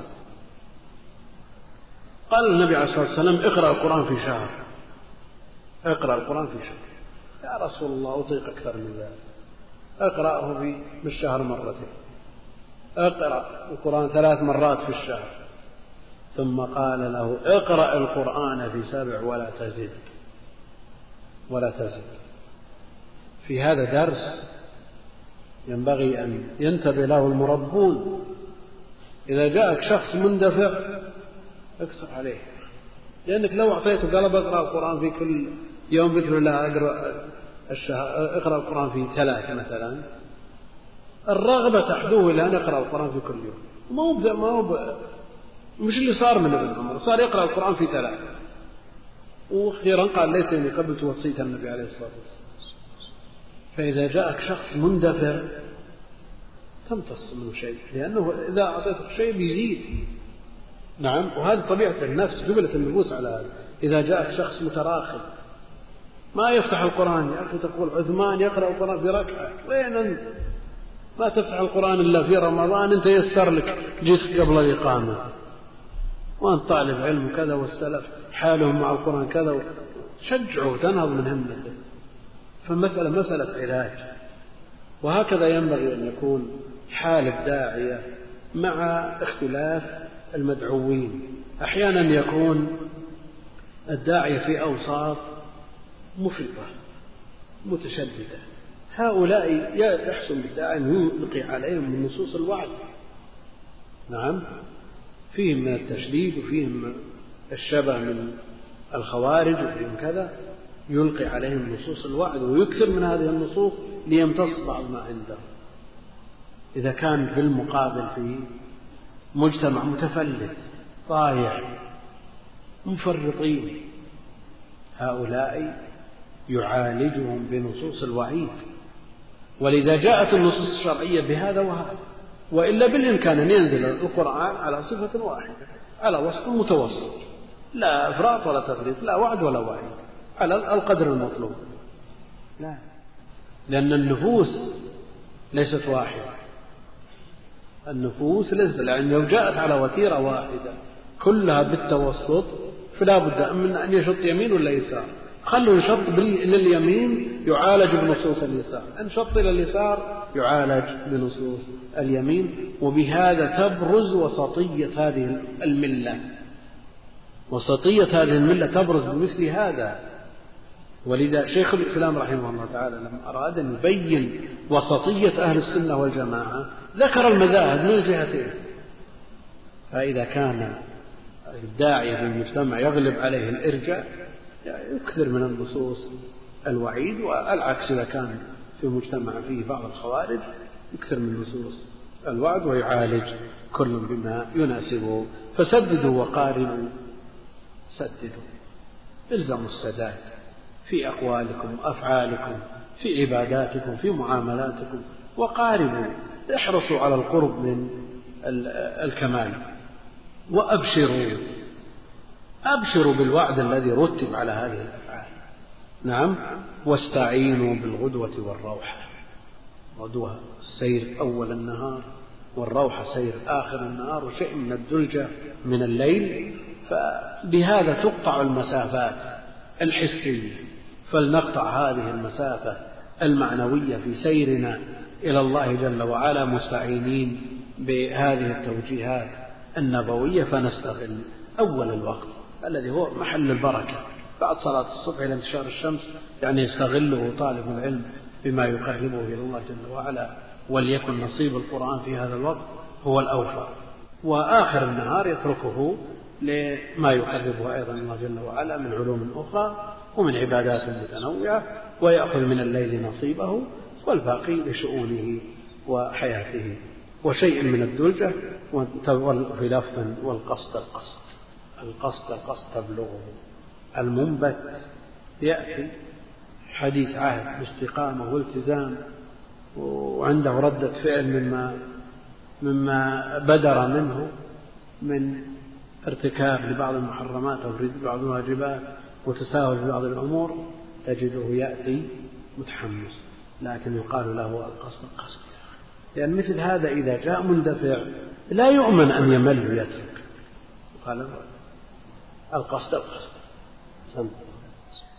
قال النبي عليه الصلاة والسلام اقرأ القرآن في شهر. اقرأ القرآن في شهر. يا رسول الله أطيق أكثر من ذلك. اقرأه في بالشهر مرتين. اقرأ القرآن ثلاث مرات في الشهر. ثم قال له اقرأ القرآن في سبع ولا تزد ولا تزد في هذا درس ينبغي أن ينتبه له المربون. إذا جاءك شخص مندفع أكثر عليه. لأنك لو أعطيته قلب اقرأ القرآن في كل يوم قلت له لا أقرأ الشهر اقرأ القرآن في ثلاث مثلا. الرغبة تحدوه إلى أن يقرأ القرآن في كل يوم. ما هو ما هو مش اللي صار من ابن عمر. صار يقرأ القرآن في ثلاث وأخيرا قال ليتني قبلت وصية النبي عليه الصلاة والسلام. فإذا جاءك شخص مندفع تمتص منه شيء. لأنه إذا أعطيته شيء بيزيد. نعم وهذه طبيعة النفس جبلة النفوس على هذا. إذا جاءك شخص متراخي ما يفتح القرآن. يا أخي تقول عثمان يقرأ القرآن في ركعة. وين أنت؟ ما تفتح القرآن إلا في رمضان. أنت يسر لك. جيت قبل الإقامة. وأنت طالب علم كذا والسلف حالهم مع القرآن كذا. شجعه تنهض من همته. فالمسألة مسألة علاج. وهكذا ينبغي أن يكون حال الداعية مع اختلاف المدعوين. أحيانا يكون الداعية في أوساط مفرطة متشددة. هؤلاء يحسن بالداعي أن يلقي عليهم من نصوص الوعد نعم فيهم من التشديد وفيهم الشبه من الخوارج وفيهم كذا يلقي عليهم نصوص الوعد ويكثر من هذه النصوص ليمتص بعض ما عنده. إذا كان في المقابل في مجتمع متفلت ضايع مفرطين هؤلاء يعالجهم بنصوص الوعيد. ولذا جاءت النصوص الشرعية بهذا وهذا. وإلا بالإمكان أن ينزل القرآن على صفة واحدة على وصف متوسط. لا إفراط ولا تفريط لا وعد ولا وعيد على القدر المطلوب. لا. لأن النفوس ليست واحدة. النفوس ليست لأن لو جاءت على وتيرة واحدة كلها بالتوسط فلا بد من أن يشط يمين ولا يسار. خلوا ينشط لليمين يعالج بنصوص اليسار. انشط إلى اليسار يعالج بنصوص اليمين وبهذا تبرز وسطية هذه الملة. وسطية هذه الملة تبرز بمثل هذا. ولذا شيخ الإسلام رحمه الله تعالى لما أراد أن يبين وسطية أهل السنة والجماعة ذكر المذاهب من الجهتين فإذا كان الداعية في المجتمع يغلب عليه الإرجاء يكثر من النصوص الوعيد والعكس إذا كان في مجتمع فيه بعض الخوارج يكثر من نصوص الوعد ويعالج كل بما يناسبه فسددوا وقارنوا. سددوا. إلزموا السداد في أقوالكم وأفعالكم في عباداتكم في معاملاتكم. وقاربوا احرصوا على القرب من الكمال. وأبشروا. أبشروا بالوعد الذي رتب على هذه الأفعال. نعم. واستعينوا بالغدوة والروحة غدوة السير أول النهار والروحة سير آخر النهار وشيء من الدلجة من الليل. فبهذا تقطع المسافات الحسية. فلنقطع هذه المسافة المعنوية في سيرنا إلى الله جل وعلا مستعينين بهذه التوجيهات النبوية. فنستغل أول الوقت الذي هو محل البركة. بعد صلاة الصبح إلى انتشار الشمس يعني يستغله طالب العلم بما يقربه إلى الله جل وعلا وليكن نصيب القرآن في هذا الوقت هو الأوفى. وآخر النهار يتركه لما يقربه أيضا الله جل وعلا من علوم أخرى ومن عبادات متنوعة ويأخذ من الليل نصيبه والباقي لشؤونه وحياته. وشيء من الدلجة في لفظ والقصد القصد. القصد القصد تبلغه. المنبت يأتي حديث عهد باستقامة والتزام وعنده ردة فعل مما مما بدر منه من ارتكاب لبعض المحرمات أو بعض الواجبات وتساهل في بعض الأمور تجده يأتي متحمس. لكن يقال له القصد القصد لأن مثل هذا إذا جاء مندفع لا يؤمن أن يمل ويترك. قال القصد القصد.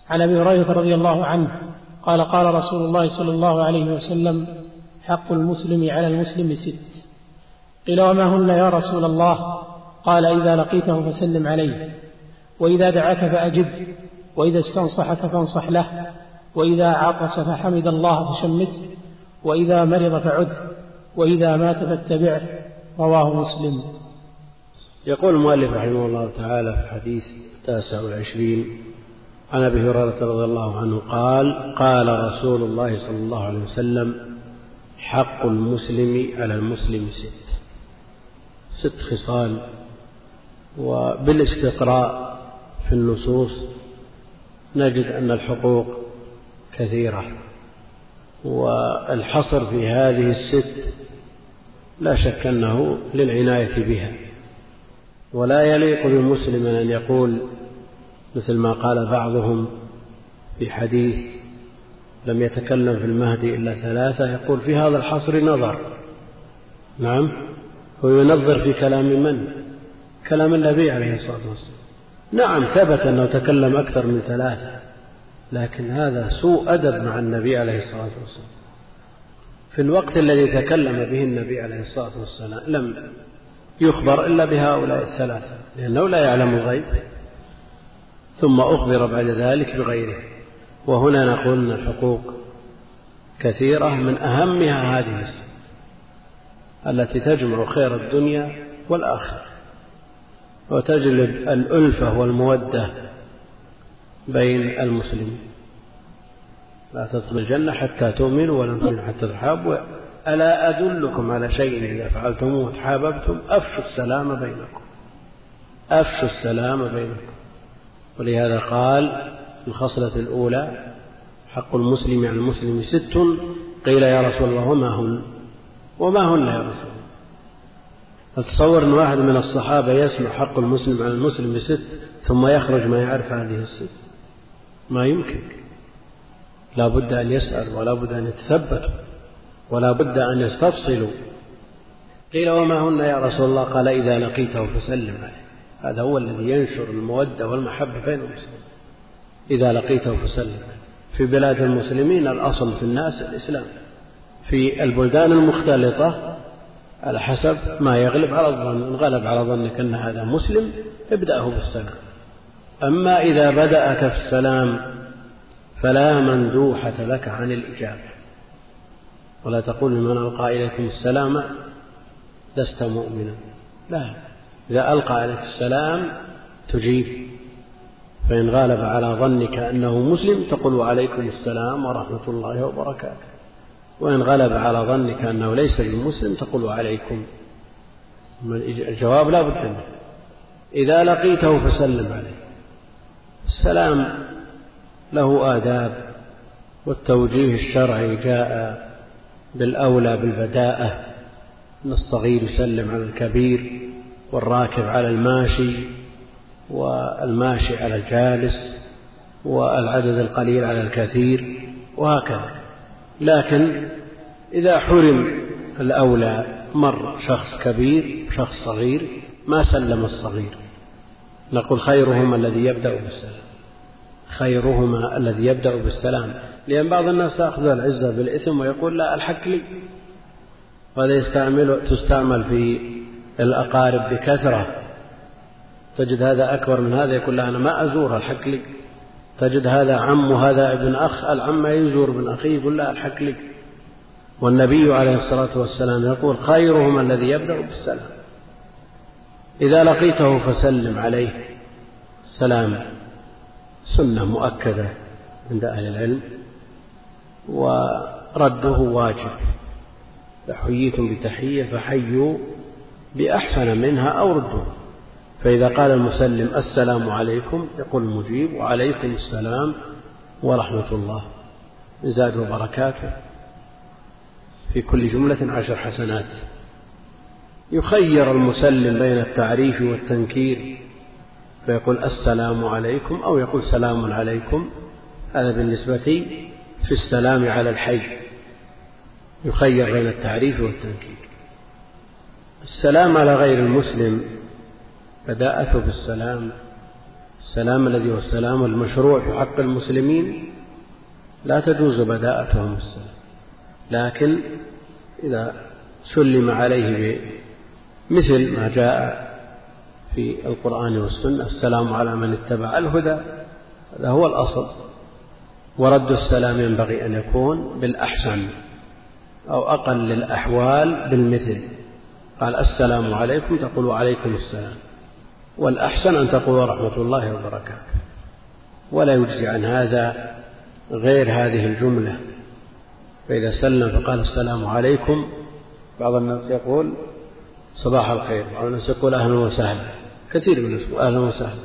عن أبي هريرة رضي الله عنه قال قال رسول الله صلى الله عليه وسلم حق المسلم على المسلم ست. قيل وما هن يا رسول الله؟ قال إذا لقيته فسلم عليه. وإذا دعاك فأجب. وإذا استنصحك فانصح له. وإذا عطس فحمد الله فشمته وإذا مرض فعد. وإذا مات فاتبعه. رواه مسلم. يقول المؤلف رحمه الله تعالى في الحديث التاسع والعشرين عن أبي هريرة رضي الله عنه قال قال رسول الله صلى الله عليه وسلم حق المسلم على المسلم ست. ست خصال. وبالاستقراء في النصوص نجد أن الحقوق كثيرة والحصر في هذه الست لا شك أنه للعناية بها. ولا يليق بمسلم أن يقول مثل ما قال بعضهم في حديث لم يتكلم في المهدي إلا ثلاثة يقول في هذا الحصر نظر. نعم؟ هو ينظر في كلام من؟ كلام النبي عليه الصلاة والسلام. نعم ثبت أنه تكلم أكثر من ثلاثة لكن هذا سوء أدب مع النبي عليه الصلاة والسلام. في الوقت الذي تكلم به النبي عليه الصلاة والسلام لم يخبر إلا بهؤلاء الثلاثة لأنه لا يعلم الغيب ثم أخبر بعد ذلك بغيره. وهنا نقول أن الحقوق كثيرة من أهمها هذه التي تجمع خير الدنيا والآخرة وتجلب الألفة والمودة بين المسلمين. لا تدخل الجنة حتى تؤمنوا ولن تؤمنوا حتى تحابوا ألا أدلكم على شيء إذا فعلتموه؟ تحاببتم أفشوا السلام بينكم. أفشوا السلام بينكم. ولهذا قال الخصلة الأولى حق المسلم على المسلم ست قيل يا رسول الله وما هن؟ وما هن يا رسول الله؟ فتصور أن واحد من الصحابة يسمع حق المسلم على المسلم ست ثم يخرج ما يعرف هذه الست. ما يمكن. لا بد أن يسأل ولا بد أن يتثبتوا ولا بد أن يستفصلوا. قيل وما هن يا رسول الله؟ قال إذا لقيته فسلم عليه. هذا هو الذي ينشر المودة والمحبة بين المسلمين. إذا لقيته فسلم في بلاد المسلمين الأصل في الناس الإسلام. في البلدان المختلطة على حسب ما يغلب على الظن. إن غلب على ظنك أن هذا مسلم ابدأه بالسلام. أما إذا بدأك في السلام فلا مندوحة لك عن الإجابة. ولا تقول لمن ألقى إليكم السلام لست مؤمنا. لا. إذا ألقى عليك السلام تجيب. فإن غالب على ظنك أنه مسلم تقول وعليكم السلام ورحمة الله وبركاته. وإن غلب على ظنك أنه ليس بمسلم تقول وعليكم الجواب لا بد منه. إذا لقيته فسلم عليه. السلام له آداب والتوجيه الشرعي جاء بالأولى بالبداءة أن الصغير يسلم على الكبير والراكب على الماشي والماشي على الجالس والعدد القليل على الكثير وهكذا. لكن إذا حرم الأولى مر شخص كبير شخص صغير ما سلم الصغير. نقول خيرهما الذي يبدأ بالسلام. خيرهما الذي يبدأ بالسلام. لأن بعض الناس تأخذ العزة بالإثم ويقول لا الحق لي. وهذا يستعمل تستعمل في الأقارب بكثرة. تجد هذا أكبر من هذا يقول لا أنا ما أزور الحق لي تجد هذا عم وهذا ابن أخ العم يزور ابن أخيه يقول لا الحق لي والنبي عليه الصلاة والسلام يقول خيرهم الذي يبدأ بالسلام. إذا لقيته فسلم عليه. السلام سنة مؤكدة عند أهل العلم ورده واجب. إذا حييتم بتحية فحيوا بأحسن منها أو ردوها فإذا قال المسلم السلام عليكم يقول المجيب وعليكم السلام ورحمة الله. زاد وبركاته في كل جملة عشر حسنات. يخير المسلم بين التعريف والتنكير. فيقول السلام عليكم أو يقول سلام عليكم. هذا بالنسبة في السلام على الحي. يخير بين التعريف والتنكير. السلام على غير المسلم بداءته بالسلام. السلام الذي هو السلام المشروع في حق المسلمين. لا تجوز بداءتهم السلام لكن إذا سلم عليه بمثل ما جاء في القرآن والسنة. السلام على من اتبع الهدى. هذا هو الأصل. ورد السلام ينبغي أن يكون بالأحسن أو أقل الأحوال بالمثل. قال السلام عليكم تقول وعليكم السلام. والأحسن أن تقول رحمة الله وبركاته. ولا يجزي عن هذا غير هذه الجملة. فإذا سلم فقال السلام عليكم. بعض الناس يقول صباح الخير بعض الناس يقول أهلا وسهلا. كثير من أهلا وسهلا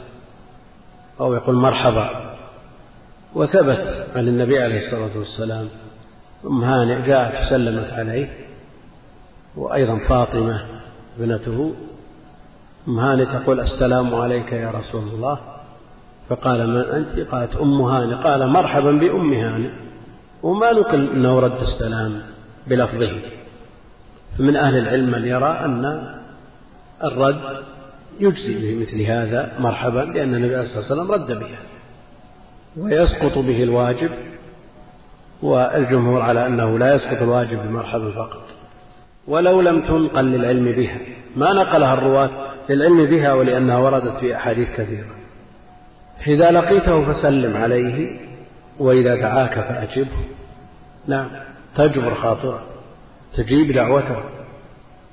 أو يقول مرحبا. وثبت عن النبي عليه الصلاة والسلام أم هانئ جاءت فسلمت عليه. وأيضا فاطمة ابنته أم هانئ تقول السلام عليك يا رسول الله. فقال من أنت؟ قالت أم هانئ قال مرحبا بأم هانئ وما نقل أنه رد السلام بلفظه؟ فمن أهل العلم من يرى أن الرد يجزي بمثل هذا مرحبا لأن النبي عليه الصلاة والسلام رد بها ويسقط به الواجب والجمهور على أنه لا يسقط الواجب بمرحبا فقط. ولو لم تنقل للعلم بها ما نقلها الرواة للعلم بها ولأنها وردت في أحاديث كثيرة. إذا لقيته فسلم عليه وإذا دعاك فأجبه. نعم تجبر خاطره تجيب دعوته.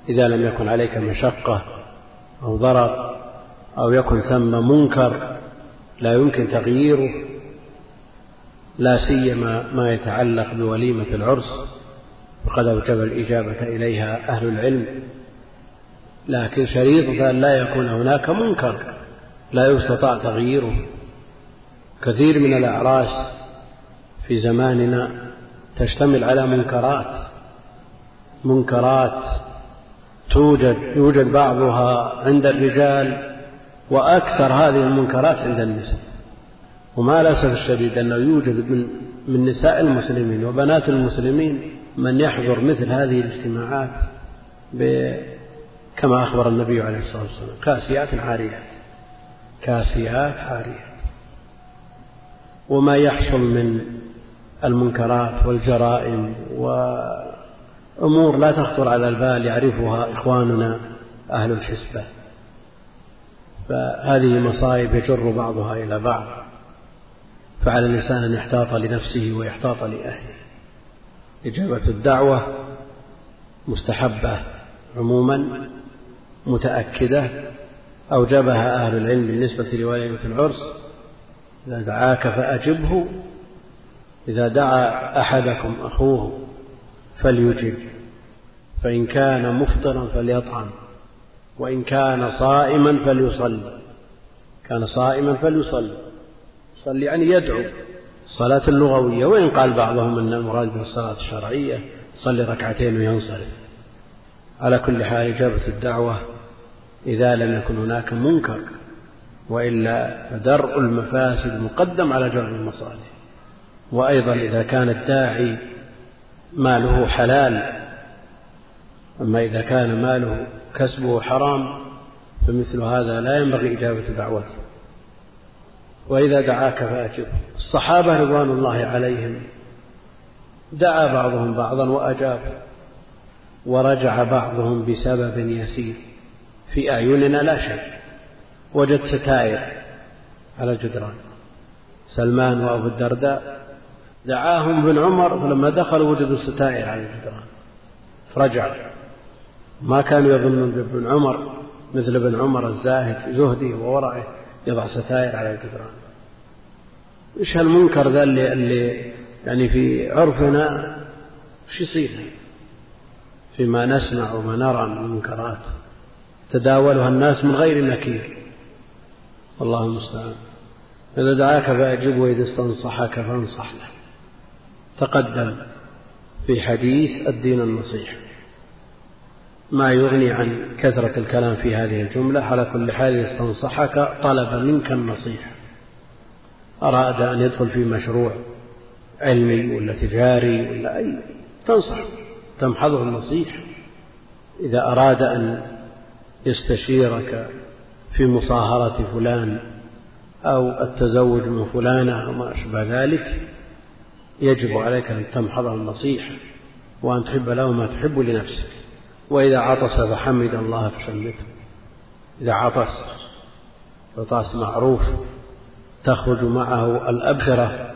إذا لم يكن عليك مشقة أو ضرر أو يكن ثم منكر لا يمكن تغييره لا سيما ما يتعلق بوليمة العرس وقد أوجب الإجابة إليها أهل العلم. لكن شريطة أن لا يكون هناك منكر لا يستطاع تغييره. كثير من الأعراس في زماننا تشتمل على منكرات منكرات توجد يوجد بعضها عند الرجال وأكثر هذه المنكرات عند النساء. وما الأسف الشديد أنه يوجد من, من نساء المسلمين وبنات المسلمين من يحضر مثل هذه الاجتماعات كما أخبر النبي عليه الصلاة والسلام كاسيات عاريات كاسيات عاريات. وما يحصل من المنكرات والجرائم وأمور لا تخطر على البال يعرفها إخواننا أهل الحسبة. فهذه مصائب يجر بعضها إلى بعض. فعلى الإنسان أن يحتاط لنفسه ويحتاط لأهله. إجابة الدعوة مستحبة عموما متأكدة. أوجبها أهل العلم بالنسبة لوليمة العرس إذا دعاك فأجبه. إذا دعا أحدكم أخوه فليجب فإن كان مفطرا فليطعم وإن كان صائما فليصلي. كان صائما فليصلي. صلي يعني يدعو. الصلاة اللغوية وإن قال بعضهم أن المراد بالصلاة الشرعية صلي ركعتين وينصرف. على كل حال إجابة الدعوة إذا لم يكن هناك منكر وإلا فدرء المفاسد مقدم على جر المصالح. وأيضا إذا كان الداعي ماله حلال أما إذا كان ماله كسبه حرام فمثل هذا لا ينبغي إجابة دعوته وإذا دعاك فأجب. الصحابة رضوان الله عليهم دعا بعضهم بعضا وأجاب ورجع بعضهم بسبب يسير. في أعيننا لا شيء وجد ستائر على الجدران سلمان وأبو الدرداء دعاهم ابن عمر فلما دخلوا وجدوا ستائر على الجدران فرجع ما كانوا يظنون بابن عمر مثل ابن عمر الزاهد في زهده وورعه يضع ستائر على الجدران إيش هالمنكر ذا اللي, اللي يعني في عرفنا؟ إيش يصير؟ فيما نسمع وما نرى من المنكرات. تداولها الناس من غير نكير. والله المستعان. إذا دعاك فأجب وإذا استنصحك فانصح له. تقدم في حديث الدين النصيحة ما يغني عن كثرة الكلام في هذه الجملة على كل حال استنصحك طلب منك النصيحة. أراد أن يدخل في مشروع علمي ولا تجاري ولا أي تنصح تمحضه النصيحة إذا أراد أن يستشيرك في مصاهرة فلان أو التزوج من فلانة أو ما أشبه ذلك يجب عليك أن تمحضه النصيحة وأن تحب له ما تحب لنفسك. وإذا عطس فحمد الله فشمته إذا عطس عطاس معروف تخرج معه الأبخرة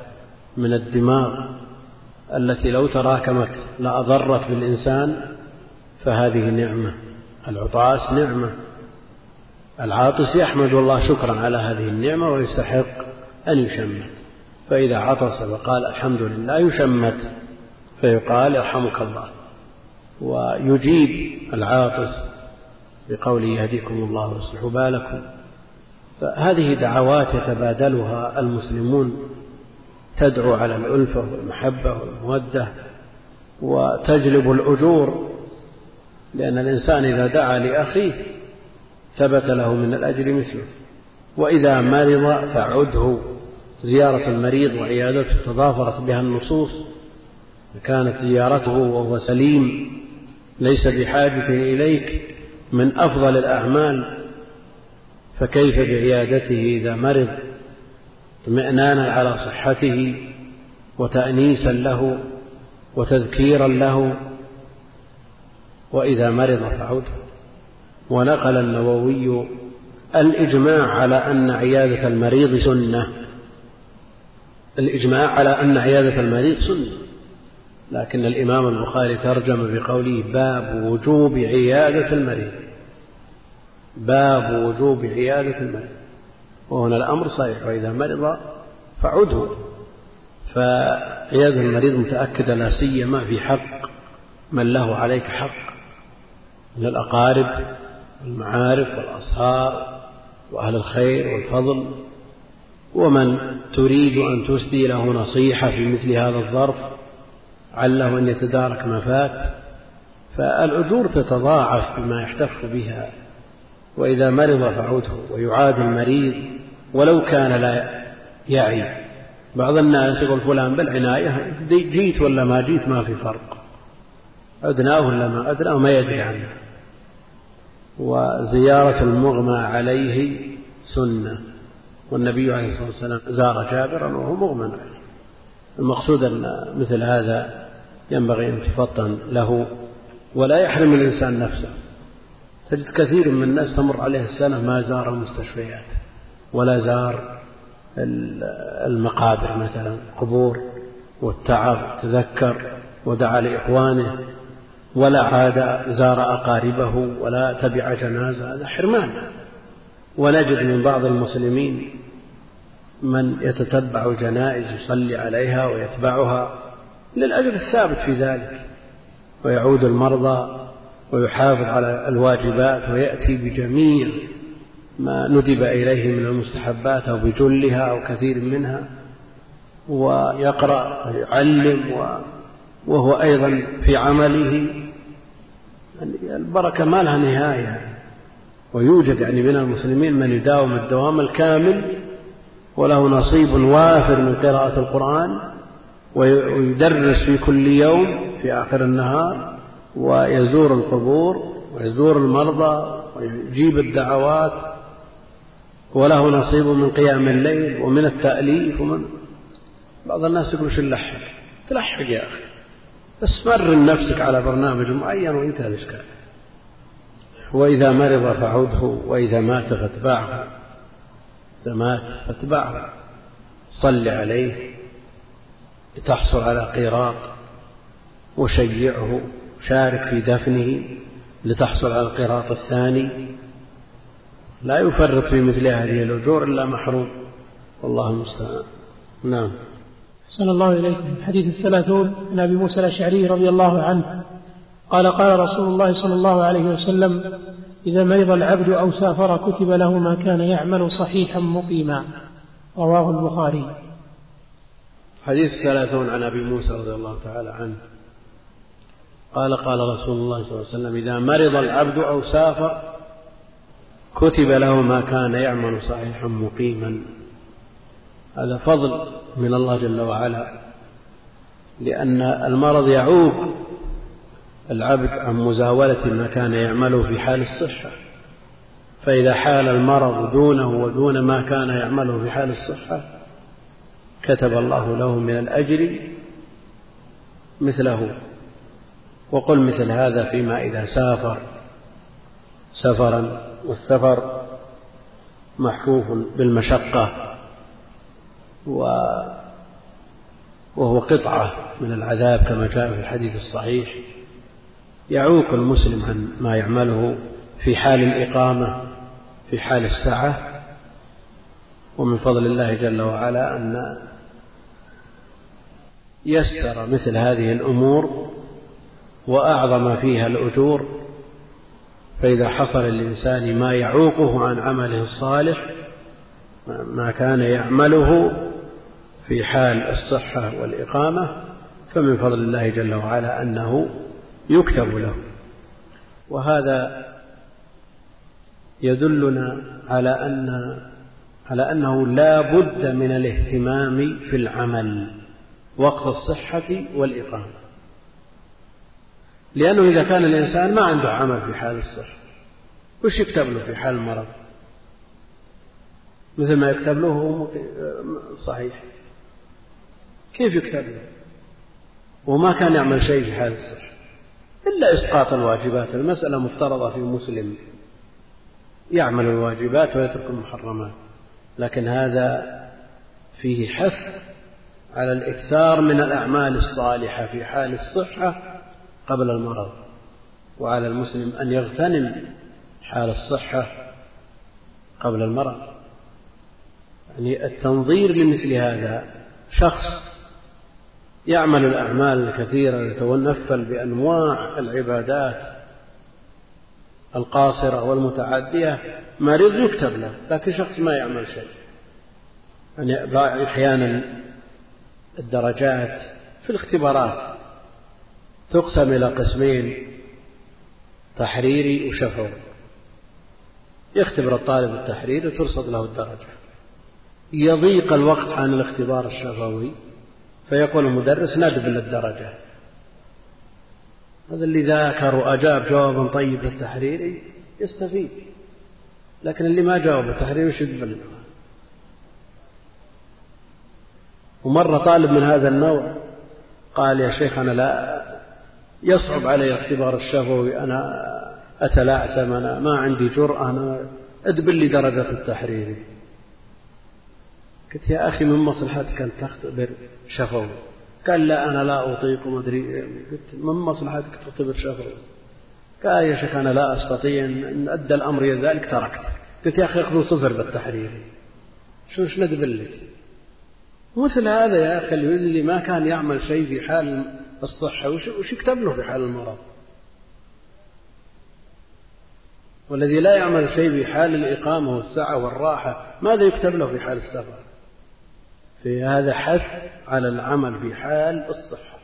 من الدماغ التي لو تراكمت لأضرت بالإنسان فهذه نعمة. العطاس نعمة. العاطس يحمد الله شكرا على هذه النعمة ويستحق أن يشمت. فإذا عطس وقال الحمد لله يشمت فيقال يرحمك الله. ويجيب العاطس بقوله يهديكم الله ويصلح بالكم. فهذه دعوات يتبادلها المسلمون تدعو على الألفة والمحبة والمودة وتجلب الأجور لأن الإنسان إذا دعا لأخيه ثبت له من الأجر مثله. وإذا مرض فعده. زيارة المريض وعيادته تضافرت بها النصوص. كانت زيارته وهو سليم ليس بحاجة إليك من أفضل الأعمال. فكيف بعيادته إذا مرض؟ اطمئنانا على صحته وتأنيسا له وتذكيرا له. وإذا مرض فعوده ونقل النووي الإجماع على أن عيادة المريض سنة. الإجماع على أن عيادة المريض سنة لكن الإمام البخاري ترجم بقوله باب وجوب عيادة المريض. باب وجوب عيادة المريض. وهنا الأمر صحيح وإذا مرض فعده. فعيادة المريض متأكدة لا سيما في حق من له عليك حق من الأقارب والمعارف والأصهار وأهل الخير والفضل. ومن تريد أن تسدي له نصيحة في مثل هذا الظرف عله أن يتدارك ما فات فالأجور تتضاعف بما يحتف بها وإذا مرض فعوده ويعاد المريض ولو كان لا يعي. بعض الناس يقول فلان بالعناية جيت ولا ما جيت ما في فرق. أدناه ولا ما أدناه ما يدري عنه. وزيارة المغمى عليه سنة. والنبي عليه الصلاة والسلام زار جابرا وهو مغمى عليه المقصود أن مثل هذا ينبغي أن تفطن له ولا يحرم الإنسان نفسه. تجد كثير من الناس تمر عليه السنة ما زار المستشفيات ولا زار المقابر مثلا قبور والتعب تذكر ودعا لإخوانه ولا عاد زار أقاربه ولا تبع جنازة. هذا حرمان. ونجد من بعض المسلمين من يتتبع الجنائز يصلي عليها ويتبعها للأجر الثابت في ذلك ويعود المرضى ويحافظ على الواجبات ويأتي بجميع ما ندب إليه من المستحبات أو بجلها أو كثير منها ويقرأ ويعلم وهو أيضا في عمله. البركة ما لها نهاية. ويوجد يعني من المسلمين من يداوم الدوام الكامل وله نصيب وافر من قراءة القرآن ويدرس في كل يوم في آخر النهار ويزور القبور ويزور المرضى ويجيب الدعوات وله نصيب من قيام الليل ومن التأليف ومن بعض الناس يقول شو نلحق تلحق يا أخي. بس مرن نفسك على برنامج معين وانتهى الإشكال. وإذا مرض فعده وإذا مات فاتبعه. إذا مات فاتبعه. صل عليه لتحصل على قيراط وشيعه شارك في دفنه لتحصل على القيراط الثاني. لا يفرط في مثل هذه الأجور إلا محروم. والله المستعان. نعم. أحسن الله إليكم. حديث الثلاثون عن أبي موسى الأشعري رضي الله عنه. قال قال رسول الله صلى الله عليه وسلم إذا مرض العبد أو سافر كتب له ما كان يعمل صحيحا مقيما. رواه البخاري. حديث ثلاثون عن أبي موسى رضي الله تعالى عنه. قال قال رسول الله صلى الله عليه وسلم إذا مرض العبد أو سافر كتب له ما كان يعمل صحيحا مقيما. هذا فضل من الله جل وعلا لأن المرض يعوق العبد عن مزاولة ما كان يعمله في حال الصحة. فإذا حال المرض دونه ودون ما كان يعمله في حال الصحة كتب الله له من الأجر مثله. وقل مثل هذا فيما إذا سافر. سفرا والسفر محفوف بالمشقة وهو قطعة من العذاب كما جاء في الحديث الصحيح. يعوق المسلم عن ما يعمله في حال الإقامة في حال السعة ومن فضل الله جل وعلا أن يسر مثل هذه الأمور وأعظم فيها الأجور. فإذا حصل للإنسان ما يعوقه عن عمله الصالح ما كان يعمله في حال الصحة والإقامة فمن فضل الله جل وعلا أنه يكتب له. وهذا يدلنا على أن على أنه لا بد من الاهتمام في العمل وقت الصحة والإقامة. لأنه إذا كان الإنسان ما عنده عمل في حال الصحة وش يكتب له في حال المرض؟ مثل ما يكتب له هو صحيح. كيف يكتب له؟ وما كان يعمل شيء في حال الصحة. إلا إسقاط الواجبات المسألة مفترضة في مسلم. يعمل الواجبات ويترك المحرمات. لكن هذا فيه حث على الإكثار من الأعمال الصالحة في حال الصحة قبل المرض. وعلى المسلم أن يغتنم حال الصحة قبل المرض. يعني التنظير لمثل هذا شخص يعمل الأعمال الكثيرة يتنفل بأنواع العبادات القاصرة والمتعدية. مريض يكتب له لكن شخص ما يعمل شيء. يعني أحيانا الدرجات في الاختبارات تقسم إلى قسمين تحريري وشفوي. يختبر الطالب التحريري وترصد له الدرجة. يضيق الوقت عن الاختبار الشفوي. فيقول المدرس ندبل الدرجة هذا اللي ذاكر وأجاب جوابا طيب للتحريري يستفيد. لكن اللي ما جاوب التحريري وش يدبل ومرة طالب من هذا النوع قال يا شيخ أنا لا يصعب علي اختبار الشفوي أنا أتلعثم أنا ما عندي جرأة أنا ادبل لي درجة التحريري قلت يا أخي من مصلحتك أن تختبر شفوي. قال لا أنا لا أطيق مدري قلت من مصلحتك تختبر شفوي؟ قال يا شيخ أنا لا أستطيع إن أدى الأمر إلى ذلك تركت. قلت يا أخي اخذوا صفر بالتحرير. شو إيش ندبل لك مثل هذا يا أخي اللي ما كان يعمل شيء في حال الصحة. وش يكتب له في حال المرض؟ والذي لا يعمل شيء في حال الإقامة والسعة والراحة ماذا يكتب له في حال السفر؟ في هذا حث على العمل في حال الصحة.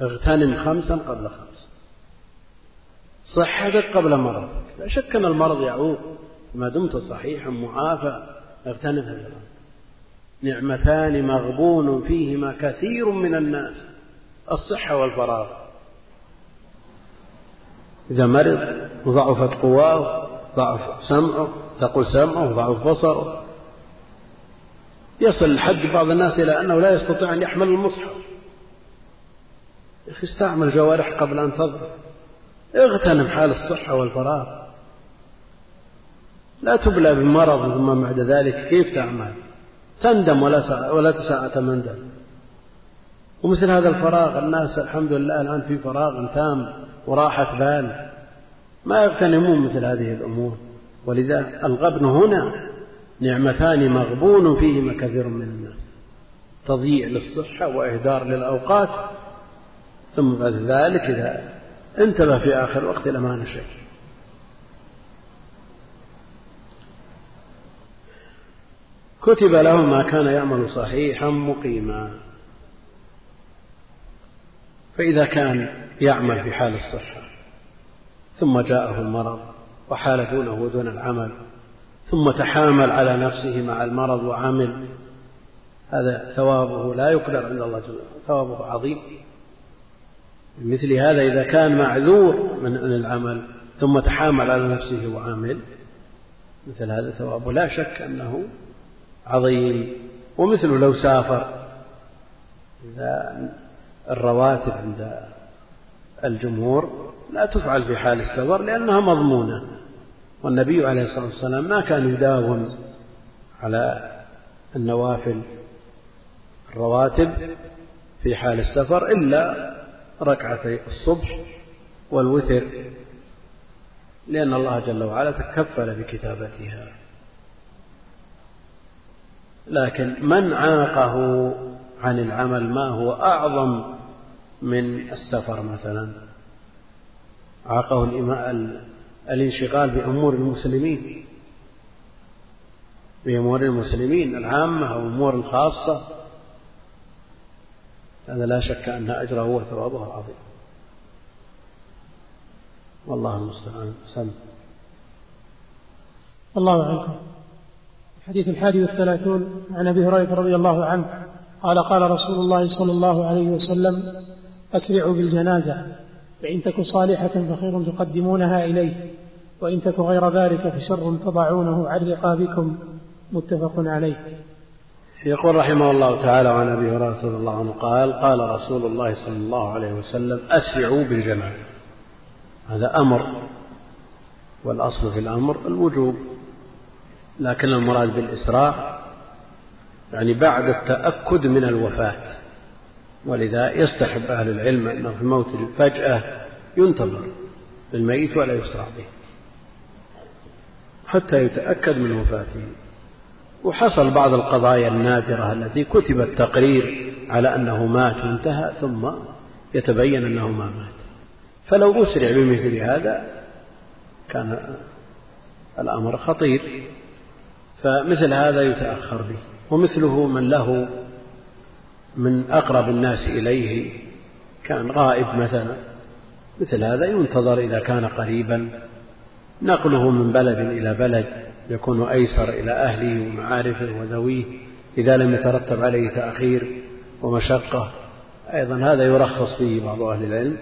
اغتنم خمسا قبل خمس. صحتك قبل مرضك. لا شك أن المرض يعوق ما دمت صحيحا معافى. اغتنم هذا نعمتان مغبون فيهما كثير من الناس. الصحة والفراغ. إذا مرض وضعفت قواه ضعف سمعه تقول سمعه ضعف بصره. يصل الحد بعض الناس إلى أنه لا يستطيع أن يحمل المصحف. أخي استعمل جوارح قبل أن تضرب اغتنم حال الصحة والفراغ. لا تبلى بمرض ثم بعد ذلك كيف تعمل؟ تندم ولا ولا ساعة مندم ومثل هذا الفراغ الناس الحمد لله الآن في فراغ تام وراحة بال. ما يغتنمون مثل هذه الأمور. ولذا الغبن هنا نعمتان مغبون فيهما كثير من الناس. تضييع للصحة وإهدار للأوقات ثم بعد ذلك إذا انتبه في آخر وقت إلى ما نشأ. كتب له ما كان يعمل صحيحا مقيما. فإذا كان يعمل في حال الصحة ثم جاءه المرض وحال دونه ودون العمل ثم تحامل على نفسه مع المرض وعمل هذا ثوابه لا يقدر عند الله جل ثوابه عظيم. مثل هذا إذا كان معذور من العمل ثم تحامل على نفسه وعمل مثل هذا ثوابه لا شك أنه عظيم. ومثله لو سافر إذا الرواتب عند الجمهور لا تفعل في حال السفر لأنها مضمونة. والنبي عليه الصلاة والسلام ما كان يداوم على النوافل الرواتب في حال السفر إلا ركعتي الصبح والوتر لأن الله جل وعلا تكفل بكتابتها. لكن من عاقه عن العمل ما هو أعظم من السفر مثلا؟ عاقه الانشغال بأمور المسلمين بأمور المسلمين العامة أو الأمور الخاصة. هذا لا شك أن أجره وثوابه عظيم والله المستعان. سم. الله عنكم الحديث الحادي والثلاثون عن أبي هريرة رضي الله عنه قال قال رسول الله صلى الله عليه وسلم أسرعوا بالجنازة. فإن تك صالحة فخير تقدمونها إليه وإن تك غير ذلك فشر تضعونه عن رقابكم متفق عليه. يقول رحمه الله تعالى عن أبي هريرة رضي الله عنه قال قال رسول الله صلى الله عليه وسلم أسرعوا بالجنازه هذا أمر والأصل في الأمر الوجوب لكن المراد بالإسراع يعني بعد التأكد من الوفاة. ولذا يستحب أهل العلم أنه في الموت فجأة ينتظر الميت ولا يسرع به حتى يتأكد من وفاته. وحصل بعض القضايا النادرة التي كتب التقرير على أنه مات وانتهى ثم يتبين أنه ما مات. فلو أسرع بمثل هذا كان الأمر خطير. فمثل هذا يتأخر به ومثله من له من أقرب الناس إليه كان غائب مثلا مثل هذا ينتظر إذا كان قريبا. نقله من بلد إلى بلد يكون أيسر إلى أهله ومعارفه وذويه إذا لم يترتب عليه تأخير ومشقة. أيضا هذا يرخص فيه بعض أهل العلم.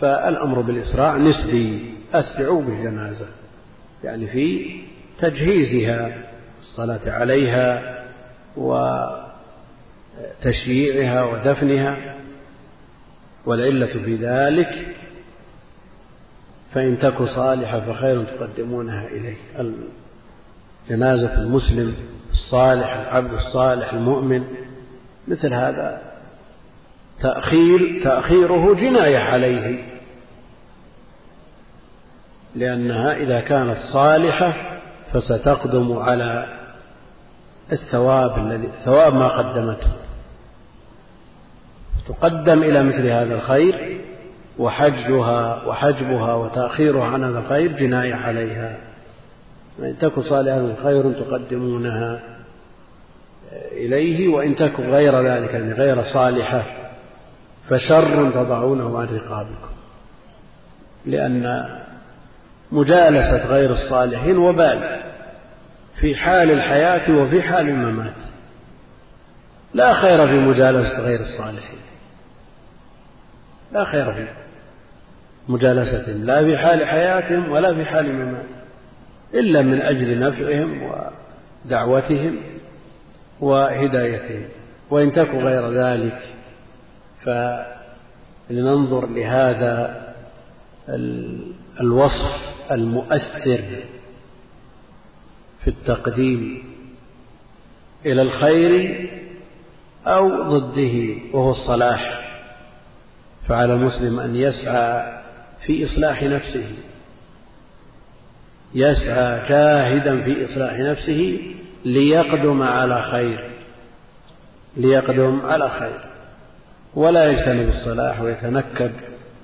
فالأمر بالإسراع نسبي أسرعوا بالجنازة. يعني في تجهيزها الصلاة عليها وتشييعها ودفنها والعلة في ذلك فإن تك صالحة فخير تقدمونها إليه. جنازة المسلم الصالح العبد الصالح المؤمن مثل هذا تأخير تأخيره جناية عليه لأنها إذا كانت صالحة فستقدم على الثواب الذي ثواب ما قدمته. تقدم إلى مثل هذا الخير وحجها وحجبها وتأخيرها عن هذا الخير جناية عليها. وإن تك صالحة خير تقدمونها إليه وإن تك غير ذلك يعني غير صالحة فشر تضعونه عن رقابكم. لأن مجالسة غير الصالحين وبال في حال الحياة وفي حال الممات. لا خير في مجالسة غير الصالحين. لا خير في مجالستهم لا في حال حياتهم ولا في حال مماتهم. إلا من أجل نفعهم ودعوتهم وهدايتهم. وإن تك غير ذلك فلننظر لهذا الوصف المؤثر في التقديم إلى الخير أو ضده وهو الصلاح. فعلى المسلم أن يسعى في إصلاح نفسه يسعى جاهدا في إصلاح نفسه ليقدم على خير ليقدم على خير ولا يجتنب الصلاح ويتنكب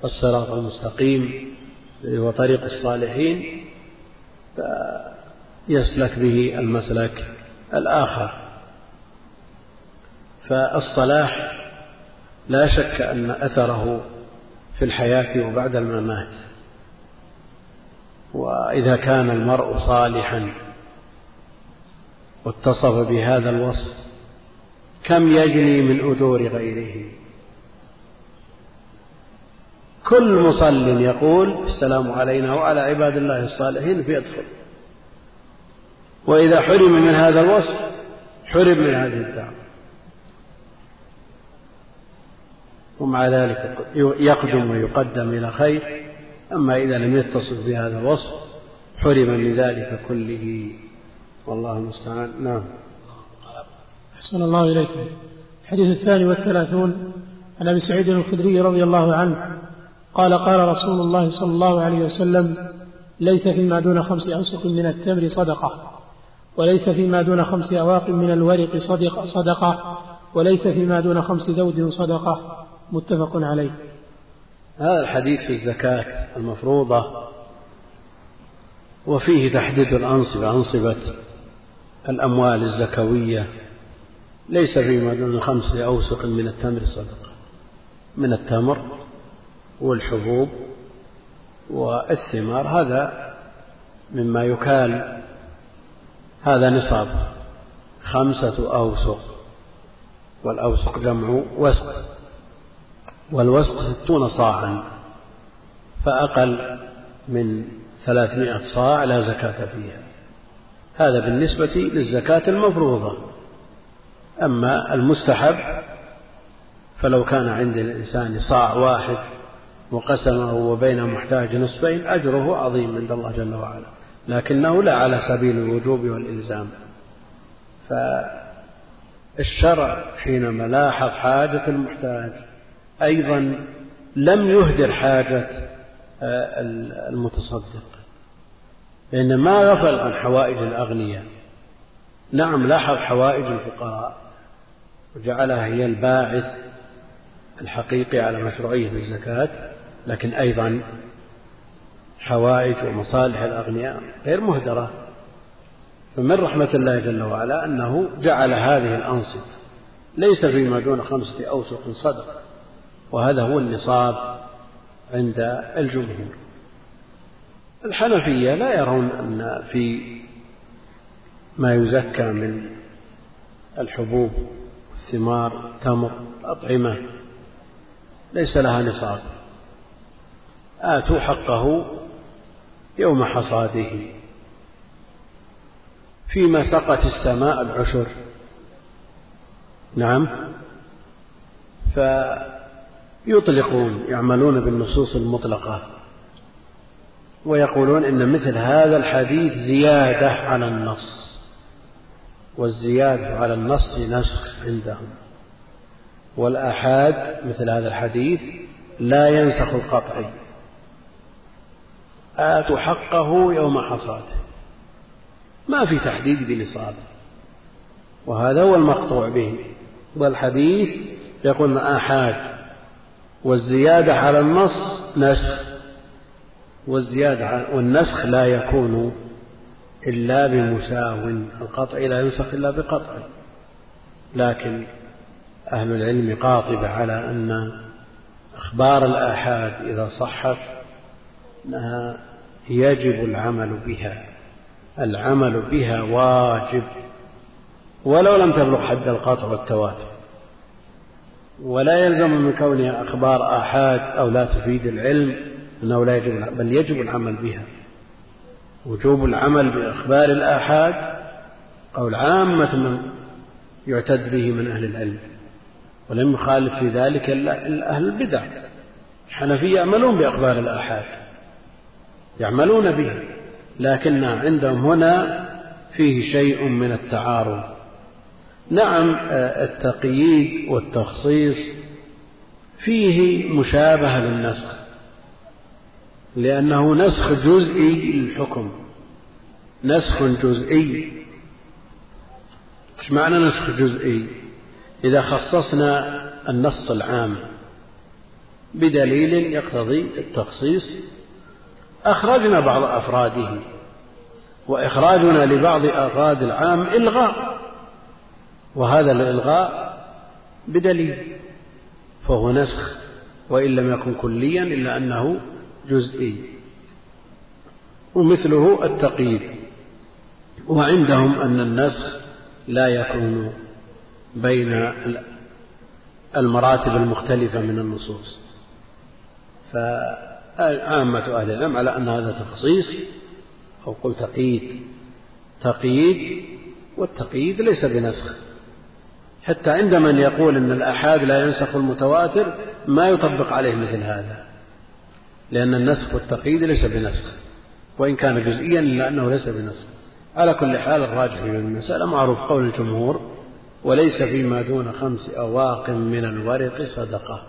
الصراط المستقيم وهو طريق الصالحين فيسلك به المسلك الآخر. فالصلاح لا شك أن أثره في الحياة وبعد الممات. وإذا كان المرء صالحا واتصف بهذا الوصف كم يجني من أجور غيره؟ كل مصل يقول السلام علينا وعلى عباد الله الصالحين فيدخل وإذا حرم من هذا الوصف حرم من هذه الدعوة. ومع ذلك يقدم ويقدم إلى خير. أما إذا لم يتصف بهذا الوصف حرم من ذلك كله. والله المستعان. نعم. أحسن الله إليكم الحديث الثاني والثلاثون. عن أبي سعيد الخدري رضي الله عنه قال قال رسول الله صلى الله عليه وسلم ليس فيما دون خمس أوسق من التمر صدقة وليس فيما دون خمس أواق من الورق صدقة, صدقة وليس فيما دون خمس ذود صدقة. متفق عليه. هذا الحديث في الزكاة المفروضة وفيه تحديد الأنصبة أنصبة الأموال الزكوية ليس فيما دون خمس أوسق من التمر صدقة من التمر والحبوب والثمار هذا مما يكال هذا نصاب خمسة أوسق والأوسق جمع وسق. والوسق ستون صاعا فأقل من ثلاثمائة صاع لا زكاة فيها. هذا بالنسبة للزكاة المفروضة. أما المستحب فلو كان عند الإنسان صاع واحد وقسمه وبين محتاج نصفين أجره عظيم عند الله جل وعلا. لكنه لا على سبيل الوجوب والإلزام. فالشرع حينما لاحظ حاجة المحتاج أيضا لم يهدر حاجة آه، المتصدق. لأن ما غفل عن حوائج الأغنياء. نعم لاحظ حوائج الفقراء وجعلها هي الباعث الحقيقي على مشروعية الزكاة لكن أيضا حوائج ومصالح الأغنياء غير مهدرة. فمن رحمة الله جل وعلا أنه جعل هذه الأنصبة ليس فيما دون خمسة أوسق صدقة. وهذا هو النصاب عند الجمهور. الحنفية لا يرون أن في ما يزكى من الحبوب والثمار تمر أطعمة ليس لها نصاب. آتوا حقه يوم حصاده. فيما سقت السماء العشر. نعم. فيطلقون يعملون بالنصوص المطلقة ويقولون إن مثل هذا الحديث زيادة على النص والزيادة على النص نسخ عندهم. والآحاد مثل هذا الحديث لا ينسخ القطعي آتوا حقه يوم حصاده. ما في تحديد بنصابه. وهذا هو المقطوع به. والحديث يقول آحاد. والزيادة على النص نسخ. والزيادة والنسخ لا يكون إلا بمساو القطع لا ينسخ إلا بقطع. لكن أهل العلم قاطبة على أن أخبار الآحاد إذا صحت أنها يجب العمل بها. العمل بها واجب. ولو لم تبلغ حد القطع والتواتر. ولا يلزم من كونها أخبار آحاد أو لا تفيد العلم أنه لا يجب بل يجب العمل بها. وجوب العمل بأخبار الآحاد قول عامة من يعتد به من أهل العلم ولم يخالف في ذلك إلا أهل البدع. الحنفية يعملون بأخبار الآحاد يعملون به لكن عندهم هنا فيه شيء من التعارض. نعم التقييد والتخصيص فيه مشابهة للنسخ لأنه نسخ جزئي للحكم نسخ جزئي. إيش معنى نسخ جزئي؟ إذا خصصنا النص العام بدليل يقتضي التخصيص أخرجنا بعض أفراده وإخراجنا لبعض أفراد العام إلغاء. وهذا الإلغاء بدليل. فهو نسخ وإن لم يكن كليا إلا أنه جزئي. ومثله التقييد. وعندهم أن النسخ لا يكون بين المراتب المختلفة من النصوص. فعامة أهل العلم على أن هذا تخصيص أو قل تقييد تقييد والتقييد ليس بنسخ. حتى عند من يقول أن الآحاد لا ينسخ المتواتر ما يطبق عليه مثل هذا. لأن النسخ والتقييد ليس بنسخ. وإن كان جزئيا إلا أنه ليس بنسخ. على كل حال الراجح في المسألة معروف قول الجمهور وليس فيما دون خمس أواق من الورق صدقة.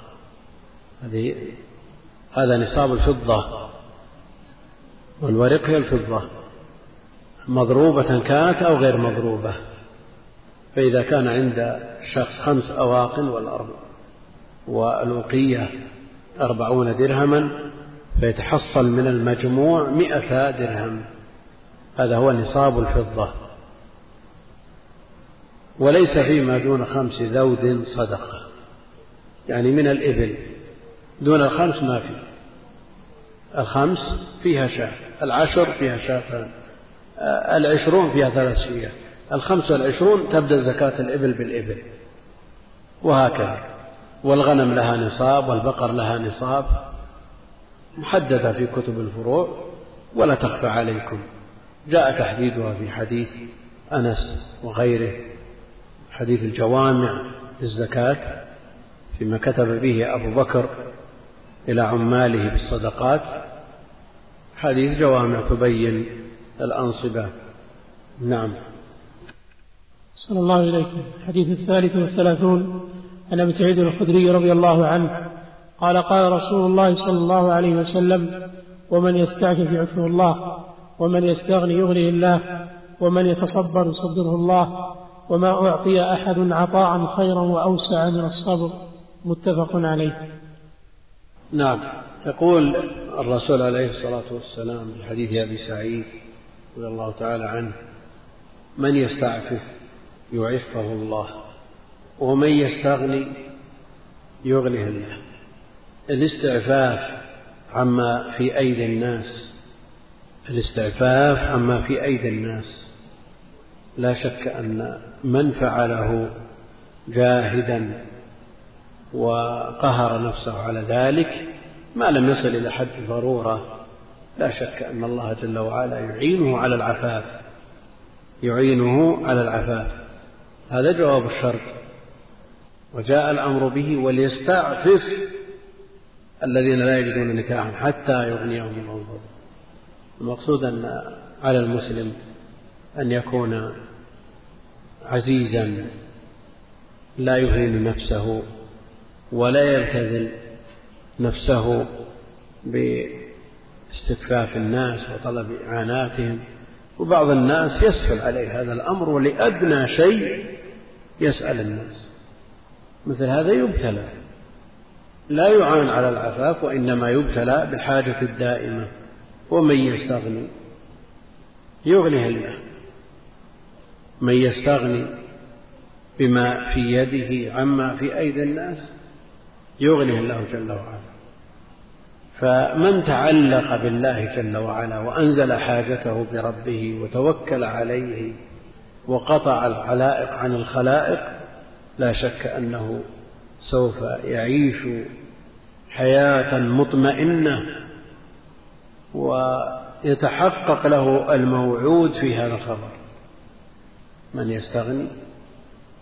هذه هذا نصاب الفضة. والورق هي الفضة. مضروبة كانت أو غير مضروبة. فإذا كان عند شخص خمس أواق والأرض والوقية أربعون درهما فيتحصل من المجموع مئة درهم. هذا هو نصاب الفضة. وليس فيما دون خمس ذود صدقة. يعني من الإبل. دون الخمس ما في. الخمس فيها شاة. العشر فيها شاتان العشرون فيها ثلاث شيات. الخمس والعشرون تبدأ زكاة الإبل بالإبل. وهكذا. والغنم لها نصاب والبقر لها نصاب. محددة في كتب الفروع ولا تخفى عليكم. جاء تحديدها في حديث أنس وغيره. حديث الجوامع في الزكاة فيما كتب به أبو بكر إلى عماله بالصدقات. حديث جوامع تبين الأنصبة. نعم. صلى الله إليكم الحديث الثالث والثلاثون عن أبي سعيد الخدري رضي الله عنه قال قال رسول الله صلى الله عليه وسلم ومن يستعفف يعفه الله ومن يستغني يغنيه الله ومن يتصبر يصبره الله وما أعطي أحد عطاء خيرا وأوسع من الصبر. متفق عليه. نعم. يقول الرسول عليه الصلاة والسلام في حديث أبي سعيد رضي الله تعالى عنه من يستعفف يعفه الله ومن يستغني يغنيه الله. الاستعفاف عما في أيدي الناس الاستعفاف عما في أيدي الناس. لا شك أن من فعله جاهدا وقهر نفسه على ذلك ما لم يصل إلى حد الضرورة لا شك أن الله جل وعلا يعينه على العفاف يعينه على العفاف. هذا جواب الشرط. وجاء الأمر به وليستعفف الذين لا يجدون نكاحا حتى يغنيهم الله فضله المقصود أن على المسلم أن يكون عزيزا لا يهين نفسه ولا يبتذل نفسه باستكفاف الناس وطلب إعاناتهم. وبعض الناس يسهل عليه هذا الأمر ولأدنى شيء يسأل الناس. مثل هذا يبتلى. لا يعان على العفاف وإنما يبتلى بالحاجة الدائمة. ومن يستغني؟ يغنيه الله. من يستغني بما في يده عما في أيدي الناس؟ يغنيه الله جل وعلا. فمن تعلق بالله جل وعلا وأنزل حاجته بربه وتوكل عليه وقطع العلائق عن الخلائق لا شك أنه سوف يعيش حياة مطمئنة ويتحقق له الموعود في هذا الخبر. من يستغني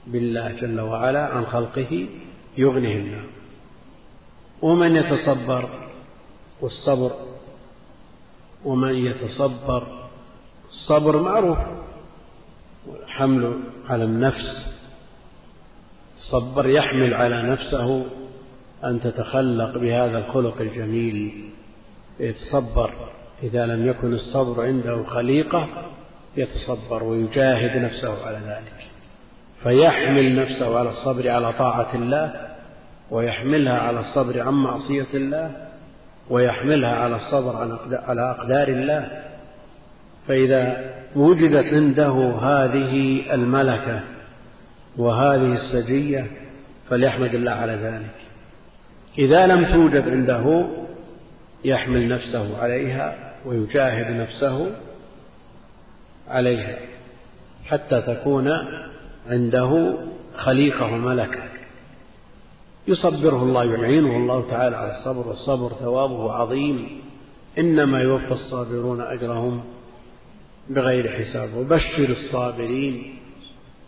بالله جل وعلا عن خلقه يغنيه الله ومن يتصبر والصبر ومن يتصبر الصبر معروف. حمل على النفس. الصبر يحمل على نفسه أن تتخلق بهذا الخلق الجميل. يتصبر. إذا لم يكن الصبر عنده خليقة يتصبر ويجاهد نفسه على ذلك. فيحمل نفسه على الصبر على طاعة الله ويحملها على الصبر عن معصية الله ويحملها على الصبر على أقدار الله. فإذا وجدت عنده هذه الملكة وهذه السجية فليحمد الله على ذلك. إذا لم توجد عنده يحمل نفسه عليها ويجاهد نفسه عليها حتى تكون عنده خليقة وملكة. يصبره الله يعينه الله تعالى على الصبر والصبر ثوابه عظيم. إنما يوفى الصابرون أجرهم بغير حساب. وبشر الصابرين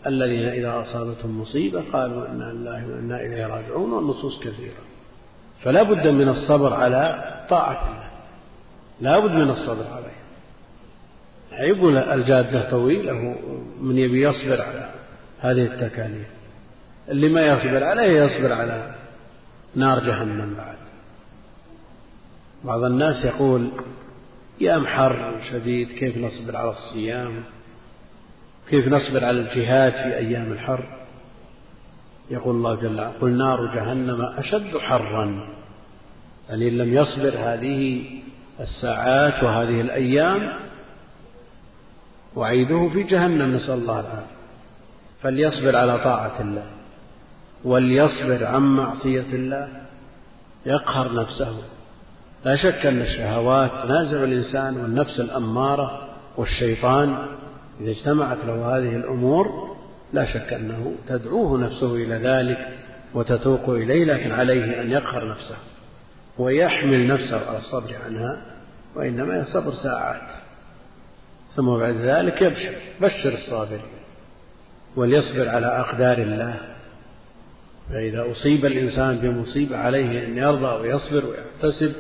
الذين إذا أصابتهم مصيبة قالوا إنا لله وإنا إليه راجعون والنصوص كثيرة. فلا بد من الصبر على طاعة الله. لا بد من الصبر عليه. يقول الجادة طويلة من يبي يصبر على هذه التكاليف. اللي ما يصبر عليه يصبر على نار جهنم بعد. بعض الناس يقول يا محر شديد كيف نصبر على الصيام؟ كيف نصبر على الجهاد في أيام الحر؟ يقول الله جل وعلا قل نار جهنم أشد حرا. يعني إن لم يصبر هذه الساعات وهذه الأيام وعيده في جهنم نسأل الله العافية. فليصبر على طاعة الله وليصبر عن معصية الله. يقهر نفسه. لا شك أن الشهوات تنازع الإنسان والنفس الأمارة والشيطان. إذا اجتمعت له هذه الأمور لا شك أنه تدعوه نفسه إلى ذلك وتتوق إليه لكن عليه أن يقهر نفسه ويحمل نفسه على الصبر عنها وإنما يصبر ساعات. ثم بعد ذلك يبشر بشر الصابرين وليصبر على أقدار الله. فإذا أصيب الإنسان بمصيبة عليه أن يرضى ويصبر ويحتسب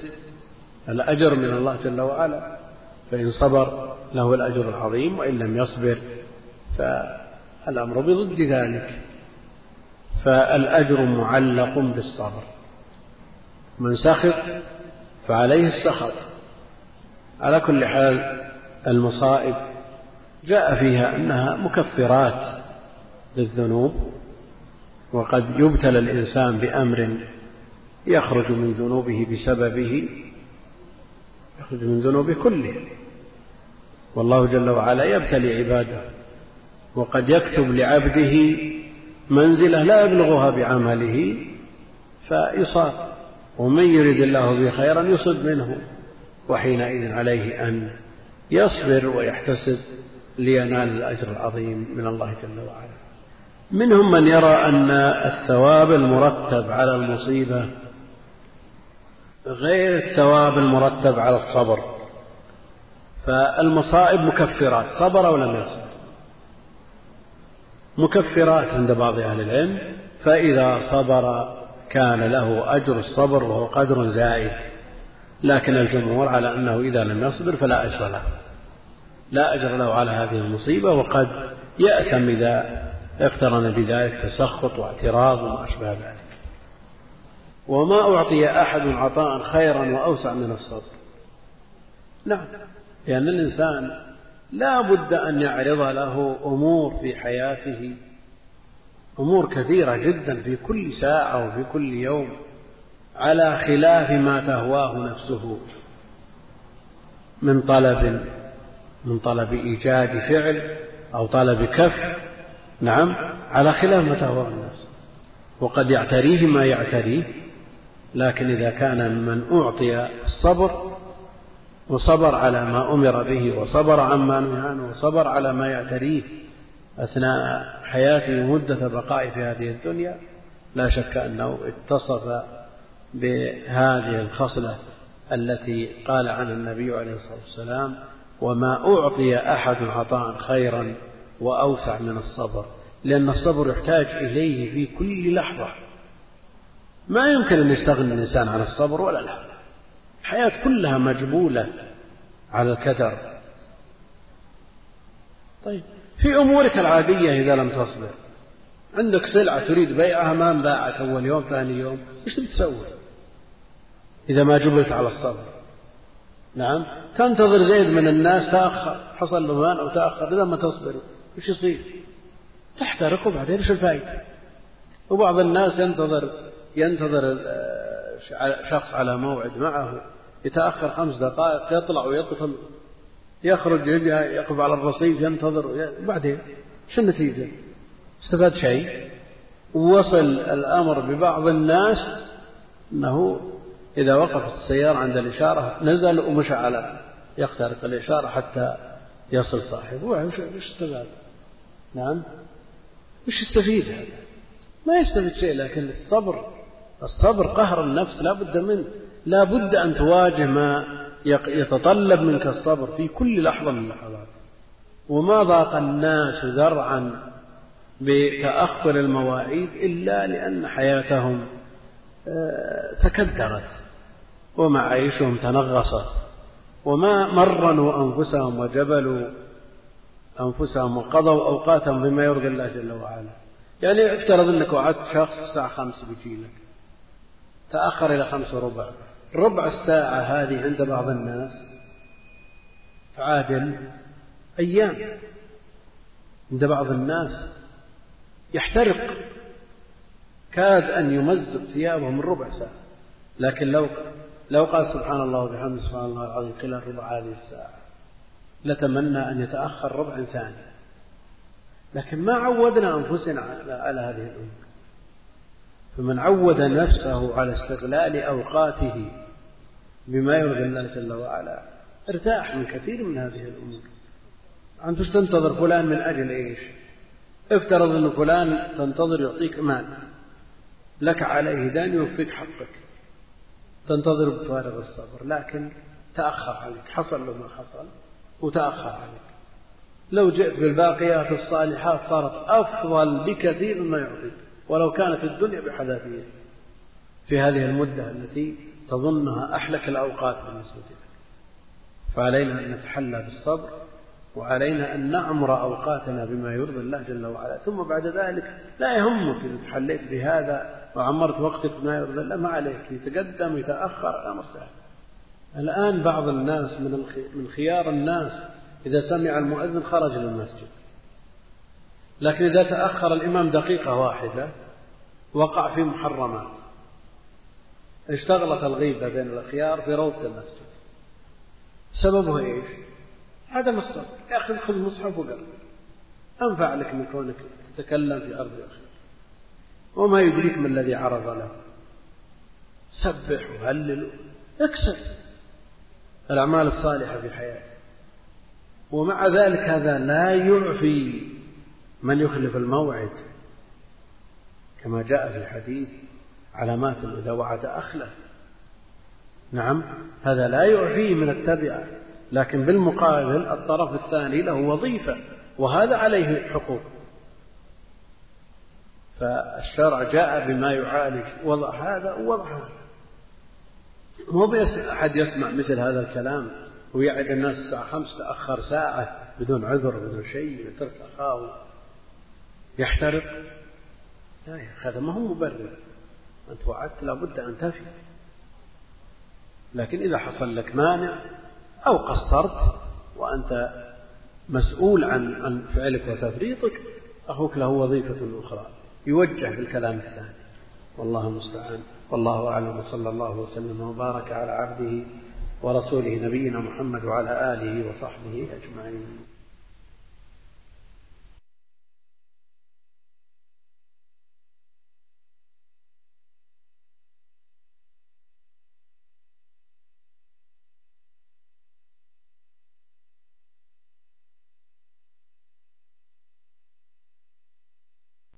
الأجر من الله جل وعلا. فإن صبر له الأجر العظيم وإن لم يصبر فالأمر بضد ذلك. فالأجر معلق بالصبر. من سخط فعليه السخط. على كل حال المصائب جاء فيها أنها مكفرات للذنوب وقد يبتلى الإنسان بأمر يخرج من ذنوبه بسببه. يخرج من ذنوبه كله. والله جل وعلا يبتلي عباده وقد يكتب لعبده منزلة لا يبلغها بعمله فيصاب. ومن يرد الله به خيرا يصب منه. وحينئذ عليه أن يصبر ويحتسب لينال الأجر العظيم من الله جل وعلا. منهم من يرى أن الثواب المرتب على المصيبة غير الثواب المرتب على الصبر. فالمصائب مكفرات صبر أو لم يصبر. مكفرات عند بعض أهل العلم فإذا صبر كان له أجر الصبر وهو قدر زائد. لكن الجمهور على أنه إذا لم يصبر فلا أجر له. لا أجر له على هذه المصيبة وقد يأثم إذا اقترن بذلك تسخط واعتراض وما أشبه ذلك. وما أعطي أحد عطاء خيرا وأوسع من الصبر. نعم. لأن الإنسان لا بد أن يعرض له أمور في حياته أمور كثيرة جدا في كل ساعة وفي كل يوم على خلاف ما تهواه نفسه من طلب من طلب إيجاد فعل أو طلب كف. نعم على خلاف ما تهواه الناس. وقد يعتريه ما يعتريه. لكن إذا كان من أعطي الصبر وصبر على ما أمر به وصبر عما نهى عنه وصبر على ما يعتريه أثناء حياته مدة بقائه في هذه الدنيا لا شك أنه اتصف بهذه الخصلة التي قال عنها النبي عليه الصلاة والسلام وما أعطي أحد عطاء خيرا وأوسع من الصبر. لأن الصبر يحتاج إليه في كل لحظة. ما يمكن أن يستغني الإنسان عن الصبر ولا لا. الحياة كلها مجبولة على الكدر. طيب في أمورك العادية إذا لم تصبر. عندك سلعة تريد بيعها ما انباعت أول يوم ثاني يوم إيش تسوي؟ إذا ما جبلت على الصبر. نعم تنتظر زيد من الناس تأخر حصل له أو تأخر إذا ما تصبر إيش يصير؟ تحترق وبعدين إيش الفائدة وبعض الناس ينتظر ينتظر شخص على موعد معه يتأخر خمس دقائق يطلع ويدخل يخرج يجي يقف على الرصيف ينتظر وبعدين شو أنه إذا وقفت السيارة عند الإشارة نزل ومشى على يخترق الإشارة حتى يصل صاحبه. وش استفاد؟ نعم. وش يستفيد هذا؟ ما يستفيد شيء لكن الصبر الصبر قهر النفس لا بد منه لا بد أن تواجه ما يتطلب منك الصبر في كل لحظة من اللحظات. وما ضاق الناس ذرعا بتأخر المواعيد إلا لأن حياتهم آه، تكدرت ومعايشهم تنغصت وما مرنوا أنفسهم وجبلوا أنفسهم وقضوا أوقاتهم بما يرضي الله جل وعلا. يعني افترض أنك وعدت شخص الساعة خمس بيجي لك. تأخر إلى خمس وربع ربع الساعة هذه عند بعض الناس تعادل أيام. عند بعض الناس يحترق. كاد أن يمزق ثيابه من ربع ساعة. لكن لو لو قال سبحان الله وبحمده سبحان الله العظيم خلال ربع هذه الساعة لتمنى أن يتأخر ربع ثاني. لكن ما عودنا أنفسنا على هذه الأمور. فمن عود نفسه على استغلال أوقاته بما يرضي الله جل وعلا ارتاح من كثير من هذه الأمور. أنت تنتظر فلان من أجل إيش؟ افترض أن فلان تنتظر يعطيك مال لك عليه دان يوفيك حقك. تنتظر بفارغ الصبر لكن تأخر عليك حصل له ما حصل وتأخر عليك. لو جئت بالباقيات الصالحات صارت أفضل بكثير مما يعطيك. ولو كانت الدنيا بحذافيرها في هذه المدة التي تظنها أحلك الأوقات بالنسبة لك. فعلينا أن نتحلى بالصبر وعلينا أن نعمر أوقاتنا بما يرضي الله جل وعلا. ثم بعد ذلك لا يهمك إذا تحليت بهذا وعمرت وقتك بما يرضي الله ما عليك يتقدم يتأخر الأمر سهل الآن بعض الناس من من خيار الناس إذا سمع المؤذن خرج للمسجد. لكن إذا تأخر الإمام دقيقة واحدة وقع في محرمات. اشتغلت الغيبة بين الأخيار في روضة المسجد. سببه إيش؟ عدم الصبر يا أخي خذ المصحف وقرأ. أنفع لك من كونك تتكلم في أرض أخي وما يدريك ما الذي عرض له. سبح وهلل. اكسب. الأعمال الصالحة في حياتك. ومع ذلك هذا لا يعفي. من يخلف الموعد كما جاء في الحديث علامات إذا وعد أخلف. نعم هذا لا يعفيه من التبعة لكن بالمقابل الطرف الثاني له وظيفة وهذا عليه حقوق. فالشرع جاء بما يعالج وضع هذا ووضع هذا. مو أحد يسمع مثل هذا الكلام ويعد الناس الساعة خمس تأخر ساعة بدون عذر بدون شيء يترك أخاه. يحترق. لا يا هذا ما هو مبرر. أنت وعدت لابد أن تفي لكن إذا حصل لك مانع أو قصرت وأنت مسؤول عن عن فعلك وتفريطك أخوك له وظيفة أخرى. يوجه بالكلام الثاني. والله المستعان. والله أعلم. وصلى الله وسلم وبارك على عبده ورسوله نبينا محمد وعلى آله وصحبه أجمعين.